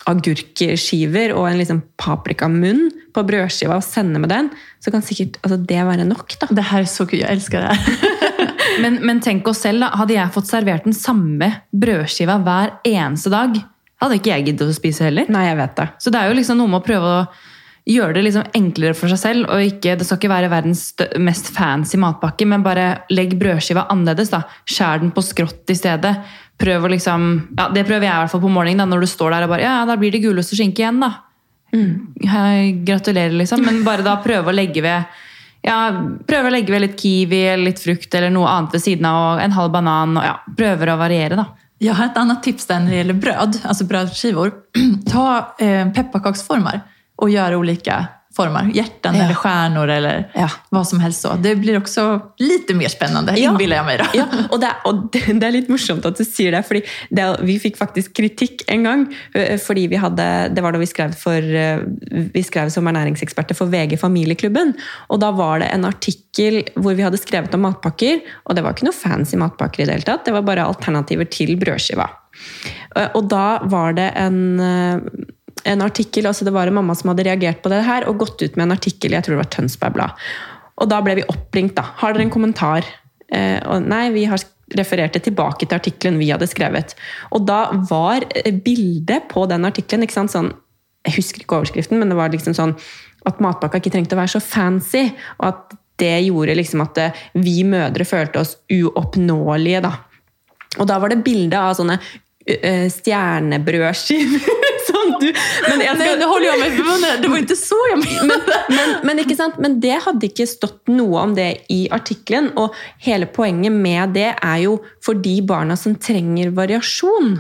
agurkskiver og en liksom paprikamunn på brødskiva og sende med den, så kan sikkert altså, det være nok. da. Det her er så kult. Jeg elsker det. [laughs] Men, men tenk oss selv, da. Hadde jeg fått servert den samme brødskiva hver eneste dag, hadde ikke jeg giddet å spise heller. Nei, jeg vet det. Så det er jo liksom noe med å prøve å gjøre det liksom enklere for seg selv. og ikke, Det skal ikke være verdens mest fancy matpakke, men bare legg brødskiva annerledes. da. Skjær den på skrått i stedet. Prøv å liksom, ja, Det prøver jeg i hvert fall på morgenen, da, når du står der og bare Ja, da blir det gulost og skinke igjen, da. Hei, Gratulerer, liksom. Men bare da prøve å legge ved ja, prøve å legge ved litt kiwi eller litt frukt eller noe annet ved siden av, og en halv banan. og ja, Prøver å variere, da. Jeg har et annet tips där när det gjelder brød, altså brødskiver. [clears throat] Ta eh, pepparkaksformar och gjøre olika former. Hjärtan Ja. eller stjärnor eller Ja. vad som helst så. Det blir også litt mer spennende, Ja. innbiller jeg meg. da. Ja, og, det og det er litt morsomt at du sier det, fordi det, vi fikk faktisk kritikk en gang. øh, fordi vi hadde, Det var da vi skrev, for, øh, vi skrev som ernæringseksperter for VG Familieklubben. Og da var det en artikkel hvor vi hadde skrevet om matpakker. Og det var ikke noe fancy matpakker i det hele tatt. Det var bare alternativer til brødskiva. Eh, Og da var det en en artikkel, altså Det var en mamma som hadde reagert på det her og gått ut med en artikkel jeg tror det var Tønsberg Blad. Og da ble vi oppringt. da. Har dere en kommentar? Eh, og nei, vi har refererte tilbake til artikkelen vi hadde skrevet. Og da var eh, bildet på den artikkelen sånn, Jeg husker ikke overskriften, men det var liksom sånn at matpakka ikke trengte å være så fancy. Og at det gjorde liksom at eh, vi mødre følte oss uoppnåelige. da. Og da var det bilde av sånne eh, stjernebrødskiver. [laughs] du Men jeg skal, Nei, håller jag mig för munnen. Det var ikke så jeg mente men, men, men det hadde ikke stått noe om det i artikkelen. Og hele poenget med det er jo for de barna som trenger variasjon.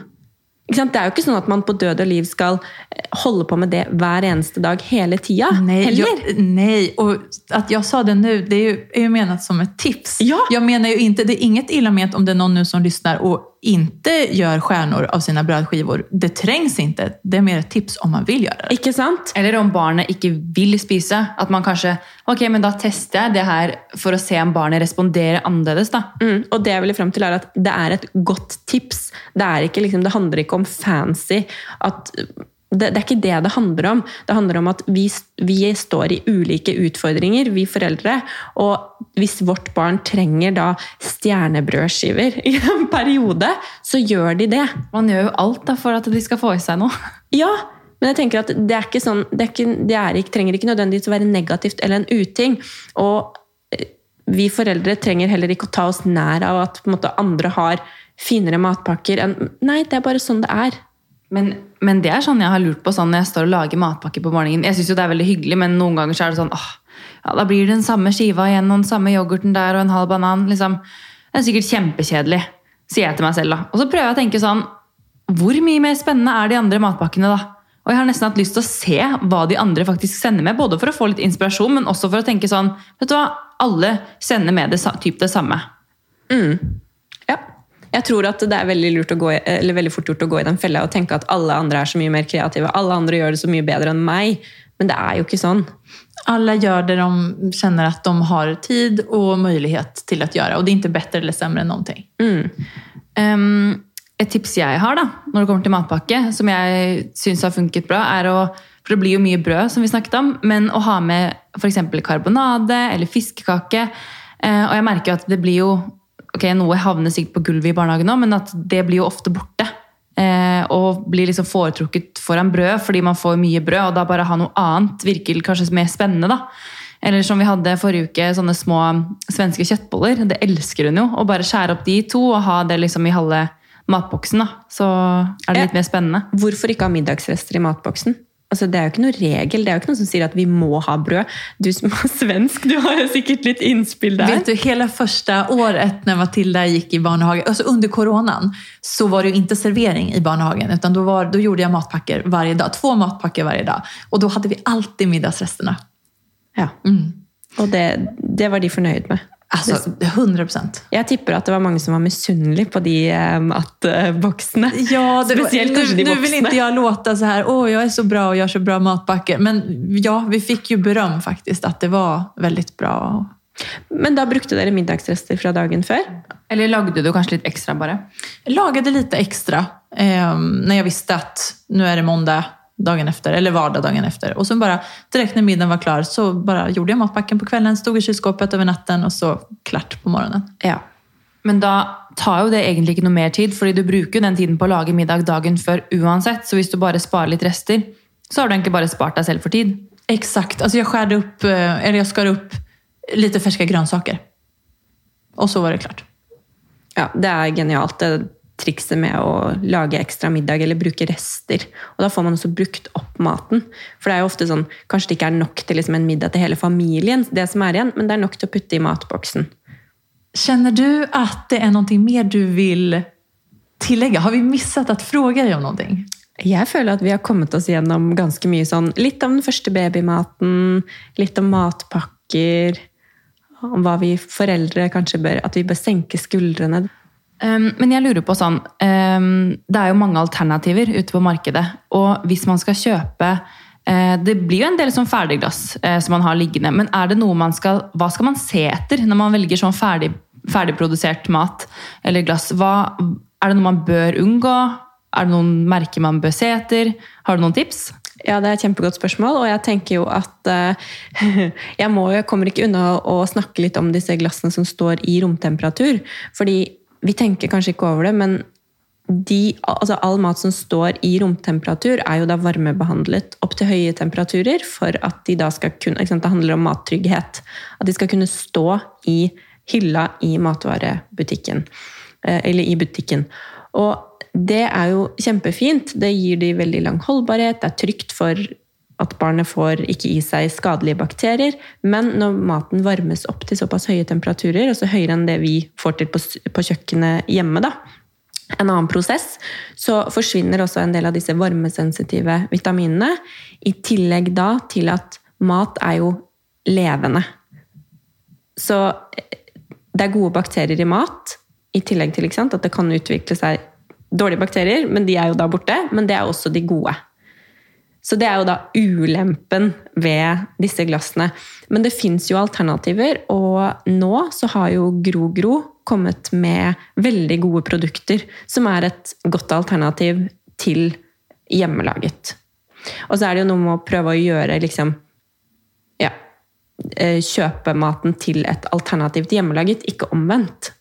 Det er jo ikke sånn at man på død og liv skal eh, holde på med det hver eneste dag hele tida. Nei, jag, nej, och att sa det nå, det er jo, er jo menat som et tips. Ja. Jeg mener jo ikke, det er inget ille ment om det er noen nå som lyssnar och inte gör stjärnor av sina brödskivor. Det trängs inte. Det är mer ett tips om man vill göra det. Ikke sant? Eller om barnet ikke vil spise. At man kanskje Ok, men da tester jeg det her for å se om barnet responderer annerledes, da. Mm, og det jeg ville frem til er at det er et godt tips. Det, er ikke, liksom, det handler ikke om fancy. At, det, det er ikke det det handler om. Det handler om at vi, vi står i ulike utfordringer, vi foreldre. Og hvis vårt barn trenger da stjernebrødskiver i en periode, så gjør de det. Man gjør jo alt da for at de skal få i seg noe. Ja, men jeg tenker at det er ikke sånn, det, er ikke, det er ikke, trenger ikke nødvendigvis å være negativt eller en uting. Og eh, vi foreldre trenger heller ikke å ta oss nær av at måte, andre har finere matpakker enn Nei, det er bare sånn det er. Men, men det er sånn jeg har lurt på sånn når jeg står og lager matpakke på morgenen. Jeg synes jo det er veldig hyggelig, men noen ganger så er det sånn åh, ja, Da blir det den samme skiva igjen, og den samme yoghurten der og en halv banan. liksom. Det er sikkert kjempekjedelig, sier jeg til meg selv. da. Og så prøver jeg å tenke sånn Hvor mye mer spennende er de andre matpakkene, da? Og jeg har nesten hatt lyst til å se hva de andre faktisk sender med, både for å få litt inspirasjon, men også for å tenke sånn Vet du hva, alle sender med det, typ det samme. Ja. Jeg tror at det er veldig, gå, eller veldig fort gjort å gå i den fella og tenke at alle andre er så mye mer kreative. Alle andre gjør det så mye bedre enn meg. Men det er jo ikke sånn. Alle gjør det de kjenner at de har tid og mulighet til å gjøre. Og det er ikke bedre eller sämre enn någonting. Mm. Um, et tips jeg har da, når det kommer til matpakke, som jeg syns har funket bra, er å For det blir jo mye brød, som vi snakket om, men å ha med f.eks. karbonade eller fiskekake. Eh, og jeg merker jo at det blir jo ok, Noe havner sikkert på gulvet i barnehagen nå, men at det blir jo ofte borte. Eh, og blir liksom foretrukket foran brød fordi man får mye brød, og da bare ha noe annet virker kanskje mer spennende. da. Eller som vi hadde forrige uke, sånne små svenske kjøttboller. Det elsker hun jo. Å bare skjære opp de to og ha det liksom i halve matboksen. da. Så er det litt mer spennende. Hvorfor ikke ha middagsrester i matboksen? Altså, det er jo ikke noe regel, det er jo ikke noe som sier at vi må ha brød. Du som er svensk, du har jo sikkert litt innspill der. Vet du, Hele første året når Matilda gikk i barnehagen, altså under koronaen, så var det jo ikke servering i barnehagen. Utan då, var, då gjorde jeg matpakker varje dag, två matpakker varje dag. Og da hadde vi alltid middagsrestene. Ja. Mm. Og det, det var de fornøyd med. Alltså, 100 procent. Jeg tipper at det var mange som var misunnelige på de eh, matboksene. [laughs] Ja, det var, Spesielt kanskje nu, de voksne. Nå vil ikke jeg låte så her, åh jeg er så bra og gjør så bra matpakke', Men ja, vi fikk jo berøm faktisk, at det var veldig bra. Men da brukte dere middagsrester fra dagen før? Eller lagde du kanskje litt ekstra, bare? Jeg lagde litt ekstra eh, når jeg visste at nå er det måndag dagen efter, eller vardag dagen efter. Och så bara direkt när middagen var klar så bara gjorde jag matpacken på kvällen, stod i kylskåpet över natten och så klart på morgonen. Ja. Men da tar jo det egentlig ikke noe mer tid, fordi du bruker jo den tiden på å lage middag dagen før uansett. Så hvis du bare sparer litt rester, så har du egentlig bare spart deg selv for tid. Exakt, alltså jag skärde upp, eh, eller jag skar upp lite färska grönsaker. Och så var det klart. ja, det er genialt, det trikset med å lage ekstra middag eller bruke rester. Og da får man også brukt opp maten. For det er jo ofte sånn, kanskje det ikke er nok til liksom en middag til hele familien, det som er igjen, men det er nok til å putte i matboksen. Kjenner du at det er noe mer du vil tillegge? Har vi mistet å spørre deg om noe? Jeg føler at vi har kommet oss gjennom ganske mye sånn Litt om den første babymaten, litt om matpakker, om hva vi foreldre kanskje bør At vi bør senke skuldrene. Um, men jeg lurer på sånn um, Det er jo mange alternativer ute på markedet. Og hvis man skal kjøpe uh, Det blir jo en del sånn ferdigglass uh, som man har liggende. Men er det noe man skal, hva skal man se etter når man velger sånn ferdig, ferdigprodusert mat eller glass? Hva, er det noe man bør unngå? Er det noen merker man bør se etter? Har du noen tips? Ja, det er et kjempegodt spørsmål, og jeg tenker jo at uh, [laughs] jeg, må, jeg kommer ikke unna å snakke litt om disse glassene som står i romtemperatur. Fordi vi tenker kanskje ikke over det, men de, altså all mat som står i romtemperatur, er jo da varmebehandlet opp til høye temperaturer for at de da skal kunne sant, Det handler om mattrygghet. At de skal kunne stå i hylla i matvarebutikken. eh, Eller i butikken. Og det er jo kjempefint. Det gir de veldig lang holdbarhet. Det er trygt for at barnet får ikke i seg skadelige bakterier. Men når maten varmes opp til såpass høye temperaturer, altså høyere enn det vi får til på, på kjøkkenet hjemme, da, en annen prosess, så forsvinner også en del av disse varmesensitive vitaminene. I tillegg da til at mat er jo levende. Så eh, det er gode bakterier i mat, i tillegg til sant, at det kan utvikle seg dårlige bakterier, men de er jo da borte. Men det er også de gode. Så det er jo da ulempen ved disse glassene. Men det fins jo alternativer, og nå så har jo GroGro kommet med veldig gode produkter som er et godt alternativ til hjemmelaget. Og så er det jo noe med å prøve å gjøre liksom Ja. eh, Kjøpe maten til et alternativ til hjemmelaget, ikke omvendt.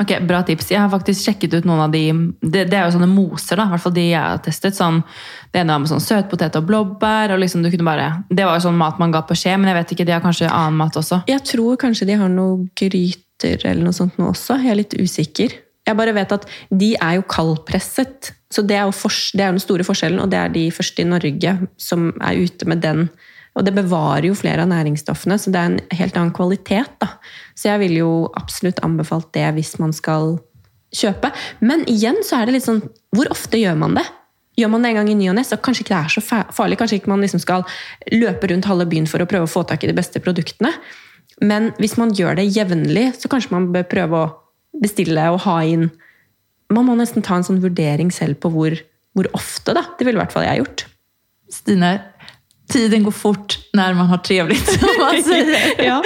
Ok, Bra tips. Jeg har faktisk sjekket ut noen av de Det, det er jo sånne moser, da, i hvert fall de jeg har testet. Sånn, det ene var med sånn søtpotet og blåbær. og liksom du kunne bare, Det var jo sånn mat man ga på skje, men jeg vet ikke, de har kanskje annen mat også. Jeg tror kanskje de har noe gryter eller noe sånt nå også. Jeg er litt usikker. Jeg bare vet at de er jo kaldpresset. Så det er jo, for, det er den store forskjellen, og det er de første i Norge som er ute med den. Og det bevarer jo flere av næringsstoffene, så det er en helt annen kvalitet. da. Så jeg vil jo absolutt anbefalt det hvis man skal kjøpe. Men igjen så er det litt sånn Hvor ofte gjør man det? Gjør man det en gang i ny og ne, så kanskje ikke det er så farlig. Kanskje ikke man liksom skal løpe rundt halve byen for å prøve å få tak i de beste produktene. Men hvis man gjør det jevnlig, så kanskje man bør prøve å bestille og ha inn Man må nesten ta en sånn vurdering selv på hvor, hvor ofte, da. Det ville i hvert fall jeg gjort. Stine, Tiden går fort när man har trevligt, [laughs] som man säger. [laughs] Ja.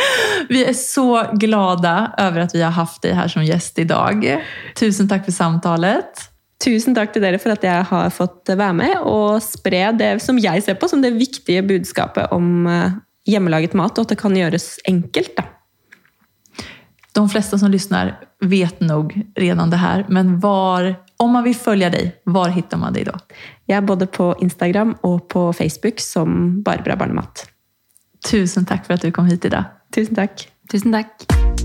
Vi är så glada över att vi har haft dig här som gäst idag. Tusen tack för samtalet. Tusen takk til dere for at jeg har fått være med og spre det som jeg ser på som det viktige budskapet om eh, hjemmelaget mat, og at det kan gjøres enkelt. da. De fleste som lytter, vet nok redan det her, men var, om man vill följa dig, var hittar man dig då? Jeg er både på Instagram og på Facebook som Barbara barnemat. Tusen tack för att du kom hit idag. Tusen takk. Tusen takk.